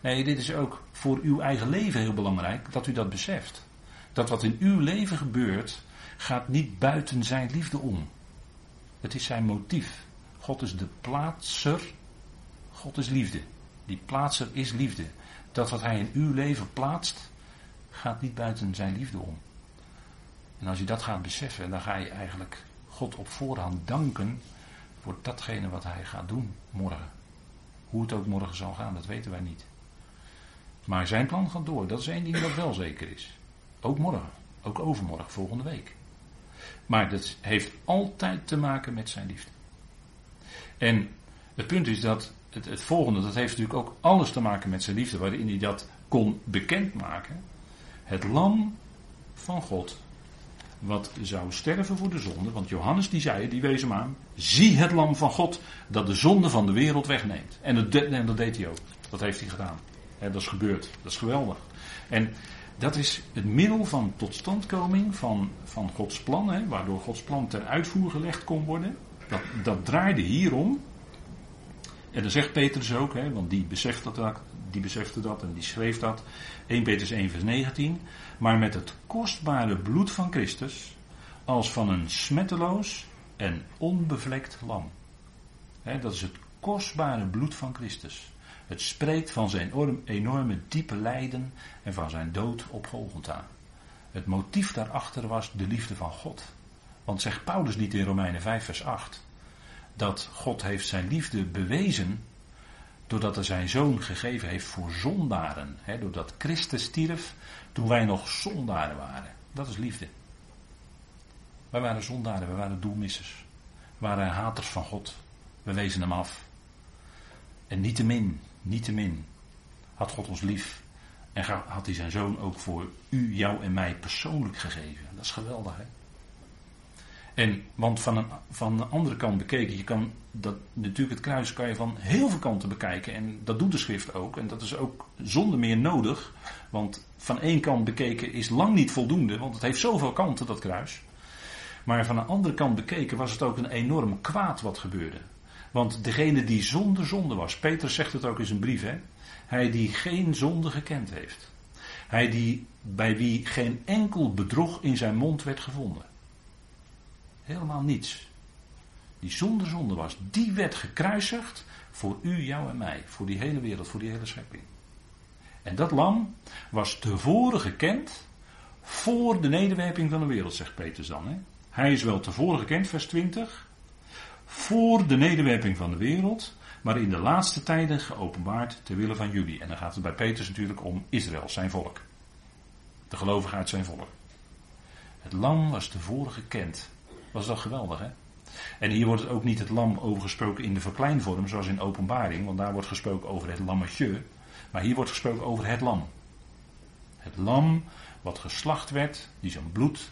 A: Nee, dit is ook voor uw eigen leven heel belangrijk dat u dat beseft. Dat wat in uw leven gebeurt, gaat niet buiten zijn liefde om. Het is zijn motief. God is de plaatser. God is liefde. Die plaatser is liefde. Dat wat hij in uw leven plaatst, gaat niet buiten zijn liefde om. En als je dat gaat beseffen, dan ga je eigenlijk God op voorhand danken voor datgene wat hij gaat doen morgen. Hoe het ook morgen zal gaan, dat weten wij niet. Maar zijn plan gaat door. Dat is één ding dat wel zeker is. Ook morgen. Ook overmorgen, volgende week. Maar dat heeft altijd te maken met zijn liefde. En het punt is dat het, het, volgende, dat heeft natuurlijk ook alles te maken met zijn liefde, waarin hij dat kon bekendmaken. Het lam van God, wat zou sterven voor de zonde, want Johannes die zei, die wees hem aan, zie het lam van God dat de zonde van de wereld wegneemt. En dat, en dat deed hij ook, dat heeft hij gedaan. dat is gebeurd, dat is geweldig. En dat is het middel van totstandkoming van, van Gods plan, waardoor Gods plan ten uitvoer gelegd kon worden. Dat, dat draaide hierom. En dan zegt Petrus ook, want die besefte, dat, die besefte dat en die schreef dat. 1 Petrus 1 vers 19. Maar met het kostbare bloed van Christus, als van een smetteloos en onbevlekt lam. Dat is het kostbare bloed van Christus. Het spreekt van zijn enorme diepe lijden en van zijn dood op Golgotha. Het motief daarachter was de liefde van God. Want zegt Paulus niet in Romeinen 5 vers 8 dat God heeft zijn liefde bewezen doordat hij zijn zoon gegeven heeft voor zondaren. Doordat Christus stierf toen wij nog zondaren waren. Dat is liefde. Wij waren zondaren, wij waren doelmissers. We waren haters van God. We wezen hem af. En niettemin, niettemin had God ons lief. En had hij zijn zoon ook voor u, jou en mij persoonlijk gegeven. Dat is geweldig, hè? En, want van een, van de andere kant bekeken, je kan dat, natuurlijk het kruis kan je van heel veel kanten bekijken. En dat doet de schrift ook. En dat is ook zonder meer nodig. Want van één kant bekeken is lang niet voldoende, want het heeft zoveel kanten, dat kruis. Maar van een andere kant bekeken was het ook een enorm kwaad wat gebeurde. Want degene die zonder zonde was, Petrus zegt het ook in zijn brief, hè? hij die geen zonde gekend heeft. Hij die, bij wie geen enkel bedrog in zijn mond werd gevonden. Helemaal niets. Die zonder zonde was, die werd gekruisigd voor u, jou en mij. Voor die hele wereld, voor die hele schepping. En dat lam was tevoren gekend voor de nederwerping van de wereld, zegt Petrus dan. Hè? Hij is wel tevoren gekend, vers 20 voor de nederwerping van de wereld, maar in de laatste tijden geopenbaard ter wille van jullie. En dan gaat het bij Petrus natuurlijk om Israël, zijn volk. De gelovigen uit zijn volk. Het lam was tevoren gekend. Was dat geweldig, hè? En hier wordt het ook niet het lam overgesproken in de verkleinvorm, zoals in openbaring, want daar wordt gesproken over het lammetje. Maar hier wordt gesproken over het lam. Het lam wat geslacht werd, die zijn bloed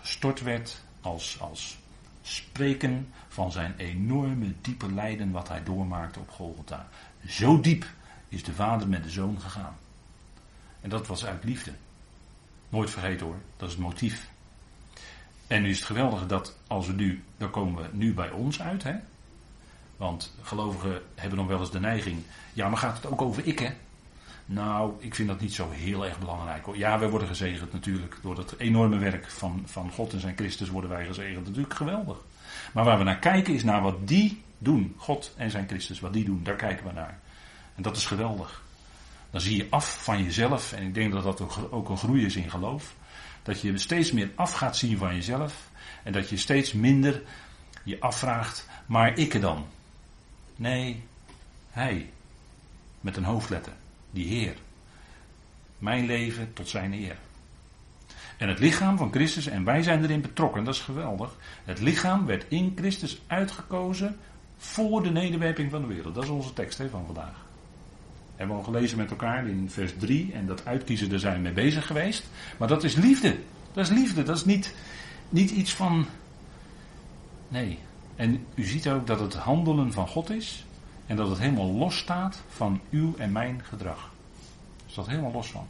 A: gestort werd als, als spreken van zijn enorme diepe lijden wat hij doormaakte op Golgotha. Zo diep is de vader met de zoon gegaan. En dat was uit liefde. Nooit vergeten hoor, dat is het motief. En nu is het geweldige dat als we nu, dan komen we nu bij ons uit hè. Want gelovigen hebben nog wel eens de neiging, ja maar gaat het ook over ik hè? Nou, ik vind dat niet zo heel erg belangrijk. Ja, wij worden gezegend natuurlijk. Door dat enorme werk van, van God en zijn Christus worden wij gezegend. Natuurlijk geweldig. Maar waar we naar kijken is naar wat die doen. God en zijn Christus, wat die doen. Daar kijken we naar. En dat is geweldig. Dan zie je af van jezelf. En ik denk dat dat ook een groei is in geloof. Dat je steeds meer af gaat zien van jezelf. En dat je steeds minder je afvraagt. Maar ik er dan? Nee, hij. Met een hoofdletter die Heer. Mijn leven tot zijn eer. En het lichaam van Christus, en wij zijn erin betrokken, dat is geweldig. Het lichaam werd in Christus uitgekozen voor de nederwerping van de wereld. Dat is onze tekst hè, van vandaag. Hebben we al gelezen met elkaar in vers 3 en dat uitkiezen, daar zijn we mee bezig geweest. Maar dat is liefde. Dat is liefde, dat is niet, niet iets van. Nee. En u ziet ook dat het handelen van God is. En dat het helemaal los staat van uw en mijn gedrag. Er staat helemaal los van.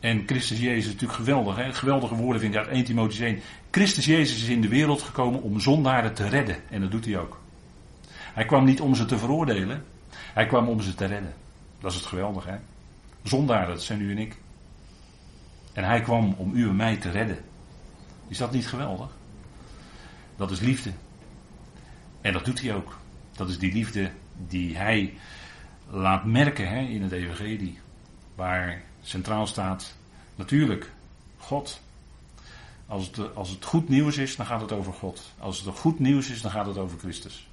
A: En Christus Jezus is natuurlijk geweldig. Hè? Geweldige woorden vind ik uit 1 Timotheüs 1. Christus Jezus is in de wereld gekomen om zondaren te redden. En dat doet hij ook. Hij kwam niet om ze te veroordelen. Hij kwam om ze te redden. Dat is het geweldige. Hè? Zondaren, dat zijn u en ik. En hij kwam om u en mij te redden. Is dat niet geweldig? Dat is liefde. En dat doet hij ook. Dat is die liefde die hij laat merken hè, in het Evangelie. Waar centraal staat natuurlijk God. Als het, als het goed nieuws is, dan gaat het over God. Als het goed nieuws is, dan gaat het over Christus.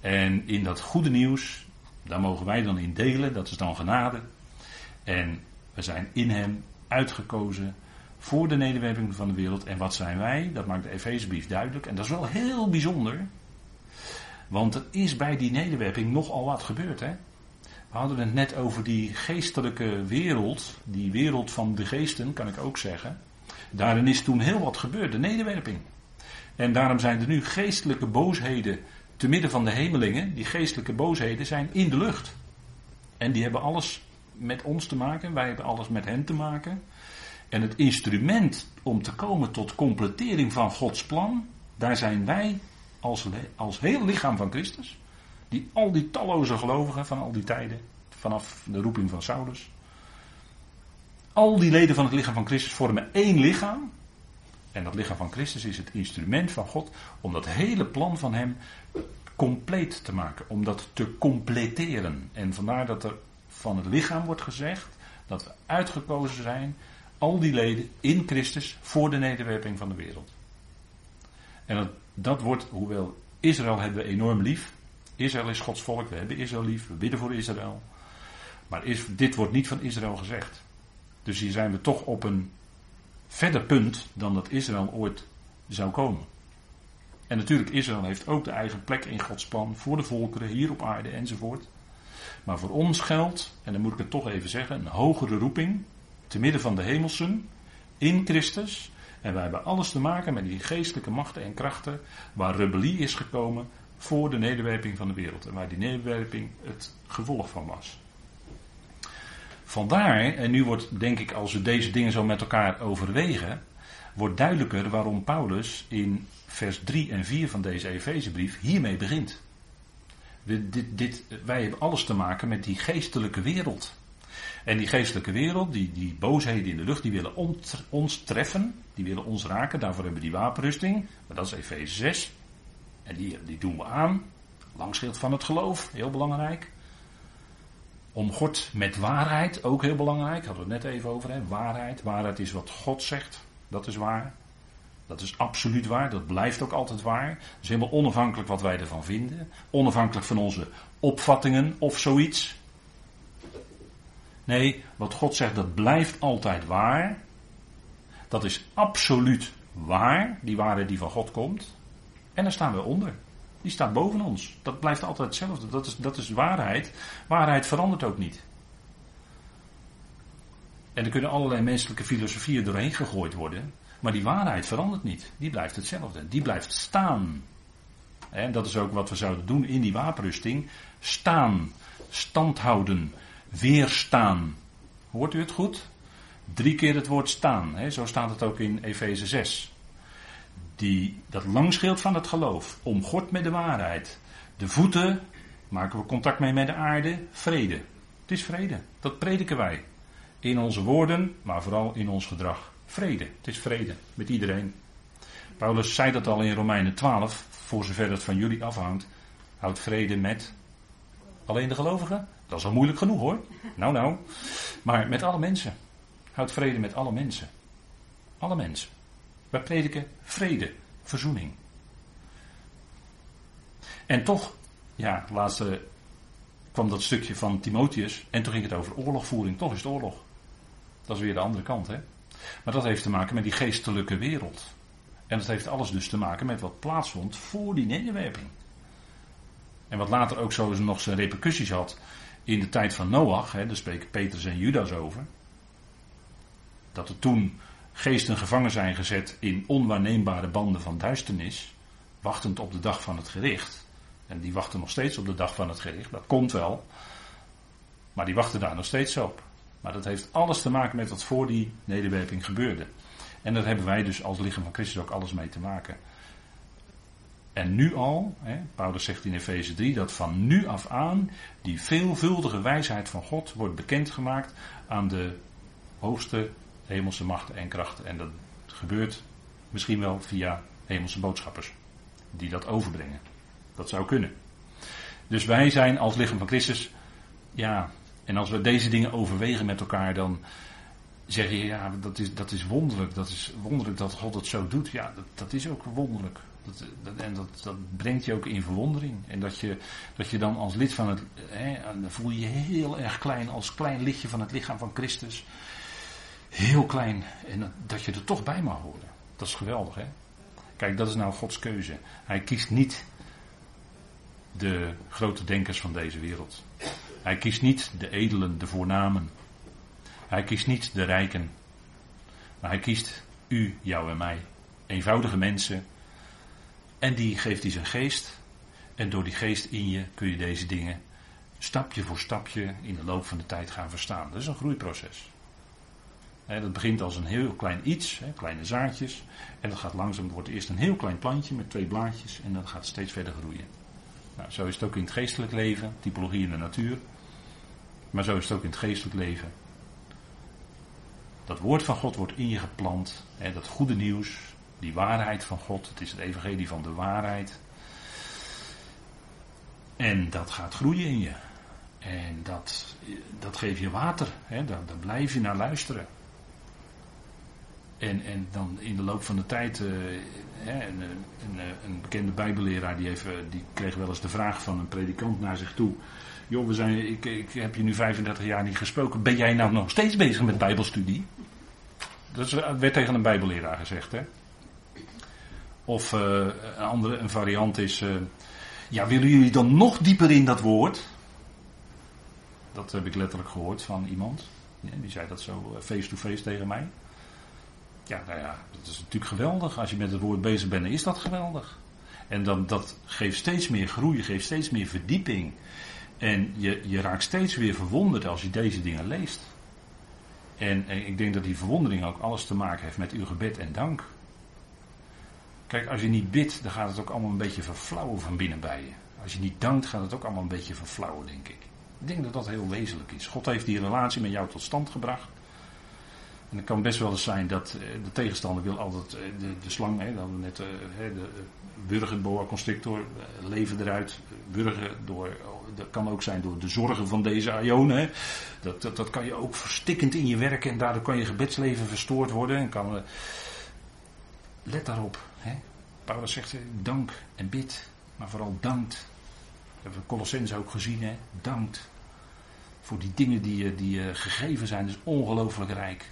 A: En in dat goede nieuws, daar mogen wij dan in delen, dat is dan genade. En we zijn in Hem uitgekozen voor de nederwerping van de wereld. En wat zijn wij? Dat maakt de Efezebrief duidelijk. En dat is wel heel bijzonder. Want er is bij die nederwerping nogal wat gebeurd. Hè? We hadden het net over die geestelijke wereld. Die wereld van de geesten, kan ik ook zeggen. Daarin is toen heel wat gebeurd, de nederwerping. En daarom zijn er nu geestelijke boosheden te midden van de hemelingen. Die geestelijke boosheden zijn in de lucht. En die hebben alles met ons te maken. Wij hebben alles met hen te maken. En het instrument om te komen tot completering van Gods plan, daar zijn wij als, als heel lichaam van Christus, die al die talloze gelovigen van al die tijden, vanaf de roeping van Saulus, al die leden van het lichaam van Christus vormen één lichaam. En dat lichaam van Christus is het instrument van God om dat hele plan van Hem compleet te maken, om dat te completeren. En vandaar dat er van het lichaam wordt gezegd dat we uitgekozen zijn al die leden in Christus voor de nederwerping van de wereld. En dat, dat wordt, hoewel Israël hebben we enorm lief. Israël is Gods volk, we hebben Israël lief, we bidden voor Israël. Maar is, dit wordt niet van Israël gezegd. Dus hier zijn we toch op een verder punt dan dat Israël ooit zou komen. En natuurlijk, Israël heeft ook de eigen plek in Gods plan voor de volkeren hier op aarde enzovoort. Maar voor ons geldt, en dan moet ik het toch even zeggen, een hogere roeping te midden van de hemelsen, in Christus. En wij hebben alles te maken met die geestelijke machten en krachten waar rebellie is gekomen voor de nederwerping van de wereld. En waar die nederwerping het gevolg van was. Vandaar, en nu wordt denk ik als we deze dingen zo met elkaar overwegen, wordt duidelijker waarom Paulus in vers 3 en 4 van deze Efezebrief hiermee begint. dit, dit, wij hebben alles te maken met die geestelijke wereld. En die geestelijke wereld, die, die boosheden in de lucht, die willen ons treffen. Die willen ons raken. Daarvoor hebben we die wapenrusting. Maar dat is Efeze 6. En die, die doen we aan. Langschild van het geloof, heel belangrijk. Omgord met waarheid, ook heel belangrijk. Hadden we het net even over. Hè? Waarheid. Waarheid is wat God zegt. Dat is waar. Dat is absoluut waar. Dat blijft ook altijd waar. Het is helemaal onafhankelijk wat wij ervan vinden. Onafhankelijk van onze opvattingen of zoiets. Nee, wat God zegt, dat blijft altijd waar. Dat is absoluut waar, die waarheid die van God komt. En daar staan we onder. Die staat boven ons. Dat blijft altijd hetzelfde. Dat is, dat is waarheid. Waarheid verandert ook niet. En er kunnen allerlei menselijke filosofieën doorheen gegooid worden. Maar die waarheid verandert niet. Die blijft hetzelfde. Die blijft staan. En dat is ook wat we zouden doen in die wapenrusting. Staan. Stand houden weerstaan. Hoort u het goed? Drie keer het woord staan. Zo staat het ook in Efeze 6. Die, dat langschild van het geloof, omgord met de waarheid. De voeten, maken we contact mee met de aarde, vrede. Het is vrede, dat prediken wij. In onze woorden, maar vooral in ons gedrag. Vrede, het is vrede met iedereen. Paulus zei dat al in Romeinen 12, voor zover het van jullie afhangt. Houd vrede met alleen de gelovigen? Dat is al moeilijk genoeg hoor. Nou, nou. Maar met alle mensen. Houd vrede met alle mensen. Alle mensen. Wij prediken vrede, verzoening. En toch, ja, laatste kwam dat stukje van Timotheus. En toen ging het over oorlogvoering. Toch is het oorlog. Dat is weer de andere kant, hè. Maar dat heeft te maken met die geestelijke wereld. En dat heeft alles dus te maken met wat plaatsvond voor die nederwerping. En wat later ook zo nog zijn repercussies had in de tijd van Noach, hè, daar spreken Petrus en Judas over, dat er toen geesten gevangen zijn gezet in onwaarneembare banden van duisternis, wachtend op de dag van het gericht. En die wachten nog steeds op de dag van het gericht, dat komt wel, maar die wachten daar nog steeds op. Maar dat heeft alles te maken met wat voor die nederwerping gebeurde. En daar hebben wij dus als lichaam van Christus ook alles mee te maken. En nu al, hè, Paulus zegt in Efeze 3, dat van nu af aan die veelvuldige wijsheid van God wordt bekendgemaakt aan de hoogste hemelse machten en krachten. En dat gebeurt misschien wel via hemelse boodschappers die dat overbrengen. Dat zou kunnen. Dus wij zijn als lichaam van Christus, ja, en als we deze dingen overwegen met elkaar, dan zeg je, ja, dat is, dat is wonderlijk. Dat is wonderlijk dat God het zo doet. Ja, dat, dat is ook wonderlijk. Dat, dat, en dat, dat brengt je ook in verwondering. En dat je, dat je dan als lid van het, hè, dan voel je je heel erg klein, als klein lidje van het lichaam van Christus. Heel klein. En dat je er toch bij mag horen. Dat is geweldig, hè? Kijk, dat is nou Gods keuze. Hij kiest niet de grote denkers van deze wereld. Hij kiest niet de edelen, de voornamen. Hij kiest niet de rijken. Maar hij kiest u, jou en mij. Eenvoudige mensen. En die geeft hij zijn geest. En door die geest in je kun je deze dingen stapje voor stapje in de loop van de tijd gaan verstaan. Dat is een groeiproces. Dat begint als een heel klein iets, kleine zaadjes. En dat gaat langzaam, wordt eerst een heel klein plantje met twee blaadjes. En dat gaat steeds verder groeien. Nou, zo is het ook in het geestelijk leven, typologie in de natuur. Maar zo is het ook in het geestelijk leven. Dat woord van God wordt in je geplant. Dat goede nieuws, die waarheid van God. Het is het evangelie van de waarheid. En dat gaat groeien in je. En dat, dat geeft je water. Daar blijf je naar luisteren. En, en dan in de loop van de tijd, uh, een, een, een, bekende bijbelleraar die, even, die kreeg wel eens de vraag van een predikant naar zich toe. Joh, we zijn, ik, ik heb je nu 35 jaar niet gesproken. Ben jij nou nog steeds bezig met bijbelstudie? Dat werd tegen een bijbelleraar gezegd. Hè? Of een andere een variant is, ja willen jullie dan nog dieper in dat woord? Dat heb ik letterlijk gehoord van iemand. Die zei dat zo face-to-face -face tegen mij. Ja, nou ja, dat is natuurlijk geweldig. Als je met het woord bezig bent, is dat geweldig. En dan, dat geeft steeds meer groei, geeft steeds meer verdieping. En je, je raakt steeds weer verwonderd als je deze dingen leest. En, en, ik denk dat die verwondering ook alles te maken heeft met uw gebed en dank. Kijk, als je niet bidt, dan gaat het ook allemaal een beetje verflauwen van binnen bij je. Als je niet dankt, gaat het ook allemaal een beetje verflauwen, denk ik. Ik denk dat dat heel wezenlijk is. God heeft die relatie met jou tot stand gebracht. En het kan best wel eens zijn dat eh, de tegenstander wil altijd eh, de, de slang, hè, dan net eh, de burger, boa constrictor, leven eruit, burger door, dat kan ook zijn door de zorgen van deze ionen. Dat, dat, dat kan je ook verstikkend in je werk en daardoor kan je gebedsleven verstoord worden. En kan, let daarop. Hè. Paulus zegt dank en bid, maar vooral dankt. Dat hebben we ook gezien, hè? dankt. Voor die dingen die, die gegeven zijn, dat is ongelooflijk rijk.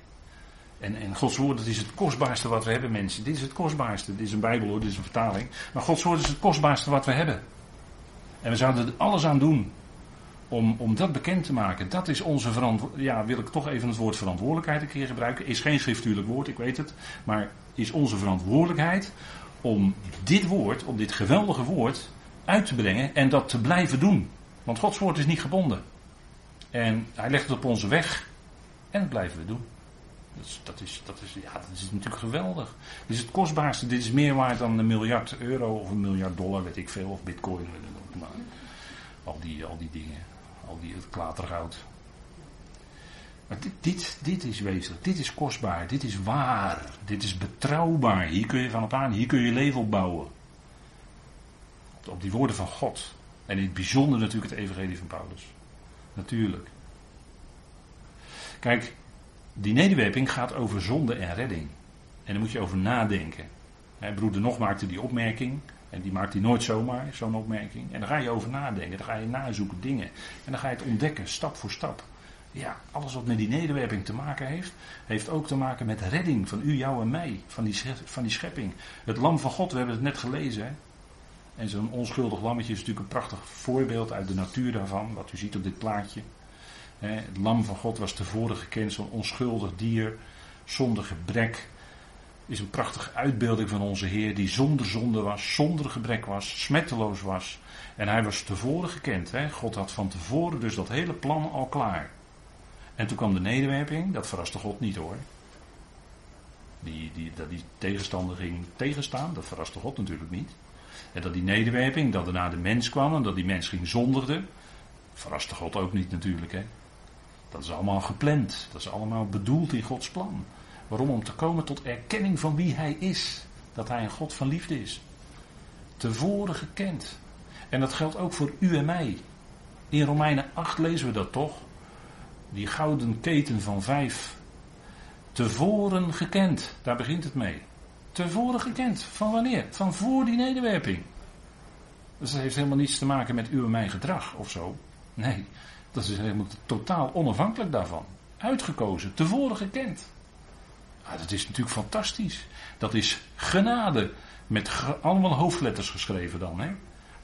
A: En, en Gods woord, dat is het kostbaarste wat we hebben, mensen. Dit is het kostbaarste. Dit is een Bijbel hoor, dit is een vertaling. Maar Gods woord is het kostbaarste wat we hebben. En we zouden er alles aan doen om, om dat bekend te maken. Dat is onze verantwoordelijkheid. Ja, wil ik toch even het woord verantwoordelijkheid een keer gebruiken. Is geen schriftuurlijk woord, ik weet het. Maar is onze verantwoordelijkheid om dit woord, om dit geweldige woord uit te brengen en dat te blijven doen. Want Gods woord is niet gebonden. En hij legt het op onze weg. En dat blijven we doen. Dat dat, is, dat, is, ja, dat is natuurlijk geweldig. Dit is het kostbaarste. Dit is meer waard dan een miljard euro of een miljard dollar, weet ik veel. Of bitcoin. Al, die, al die dingen. Al die, het klatergoud. Maar dit, dit, is wezenlijk. Dit is kostbaar. Dit is waar. Dit is betrouwbaar. Hier kun je van op aan. Hier kun je leven opbouwen. Op, op die woorden van God. En in het bijzonder natuurlijk het evangelie van Paulus. Natuurlijk. Kijk, die nederwerping gaat over zonde en redding. En daar moet je over nadenken. He, broeder Nog maakte die opmerking. En die maakt hij nooit zomaar, zo'n opmerking. En dan ga je over nadenken. Dan ga je nazoeken dingen. En dan ga je het ontdekken, stap voor stap. Ja, alles wat met die nederwerping te maken heeft, heeft ook te maken met redding van u, jou en mij. Van die, van die schepping. Het lam van God, we hebben het net gelezen. En zo'n onschuldig lammetje is natuurlijk een prachtig voorbeeld uit de natuur daarvan. Wat u ziet op dit plaatje. Het lam van God was tevoren gekend, zo'n onschuldig dier, zonder gebrek. Is een prachtige uitbeelding van onze Heer, die zonder zonde was, zonder gebrek was, smetteloos was. En hij was tevoren gekend. Hè? God had van tevoren dus dat hele plan al klaar. En toen kwam de nederwerping, dat verraste God niet hoor. Die, die, dat die tegenstander ging tegenstaan, dat verraste God natuurlijk niet. En dat die nederwerping, dat naar de mens kwam en dat die mens ging zondigen, verraste God ook niet natuurlijk. Hè. Dat is allemaal gepland, dat is allemaal bedoeld in Gods plan. Waarom? Om te komen tot erkenning van wie Hij is. Dat Hij een God van liefde is. Tevoren gekend. En dat geldt ook voor u en mij. In Romeinen 8 lezen we dat toch? Die gouden keten van vijf. Tevoren gekend, daar begint het mee. Tevoren gekend. Van wanneer? Van voor die nederwerping. Dus dat heeft helemaal niets te maken met u en mijn gedrag of zo. Nee, dat is helemaal totaal onafhankelijk daarvan. Uitgekozen, tevoren gekend. Ah, dat is natuurlijk fantastisch. Dat is genade. Met allemaal hoofdletters geschreven dan. Hè?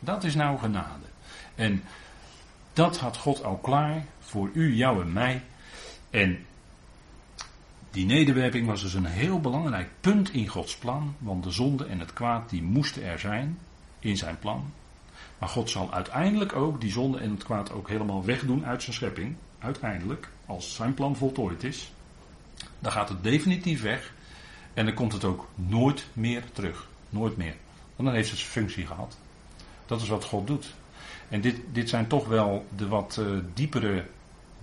A: Dat is nou genade. En dat had God al klaar voor u, jou en mij. En die nederwerping was dus een heel belangrijk punt in Gods plan. Want de zonde en het kwaad die moesten er zijn in zijn plan. Maar God zal uiteindelijk ook die zonde en het kwaad ook helemaal wegdoen uit zijn schepping. Uiteindelijk, als zijn plan voltooid is. Dan gaat het definitief weg. En dan komt het ook nooit meer terug. Nooit meer. Want dan heeft het zijn functie gehad. Dat is wat God doet. En dit, dit zijn toch wel de wat uh, diepere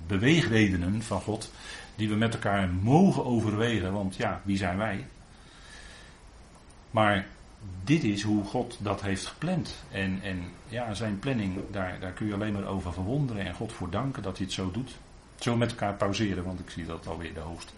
A: beweegredenen van God. Die we met elkaar mogen overwegen. Want ja, wie zijn wij? Maar dit is hoe God dat heeft gepland. En, en ja, zijn planning, daar, daar kun je alleen maar over verwonderen. En God voor danken dat hij het zo doet. Zo met elkaar pauzeren, want ik zie dat alweer de hoogste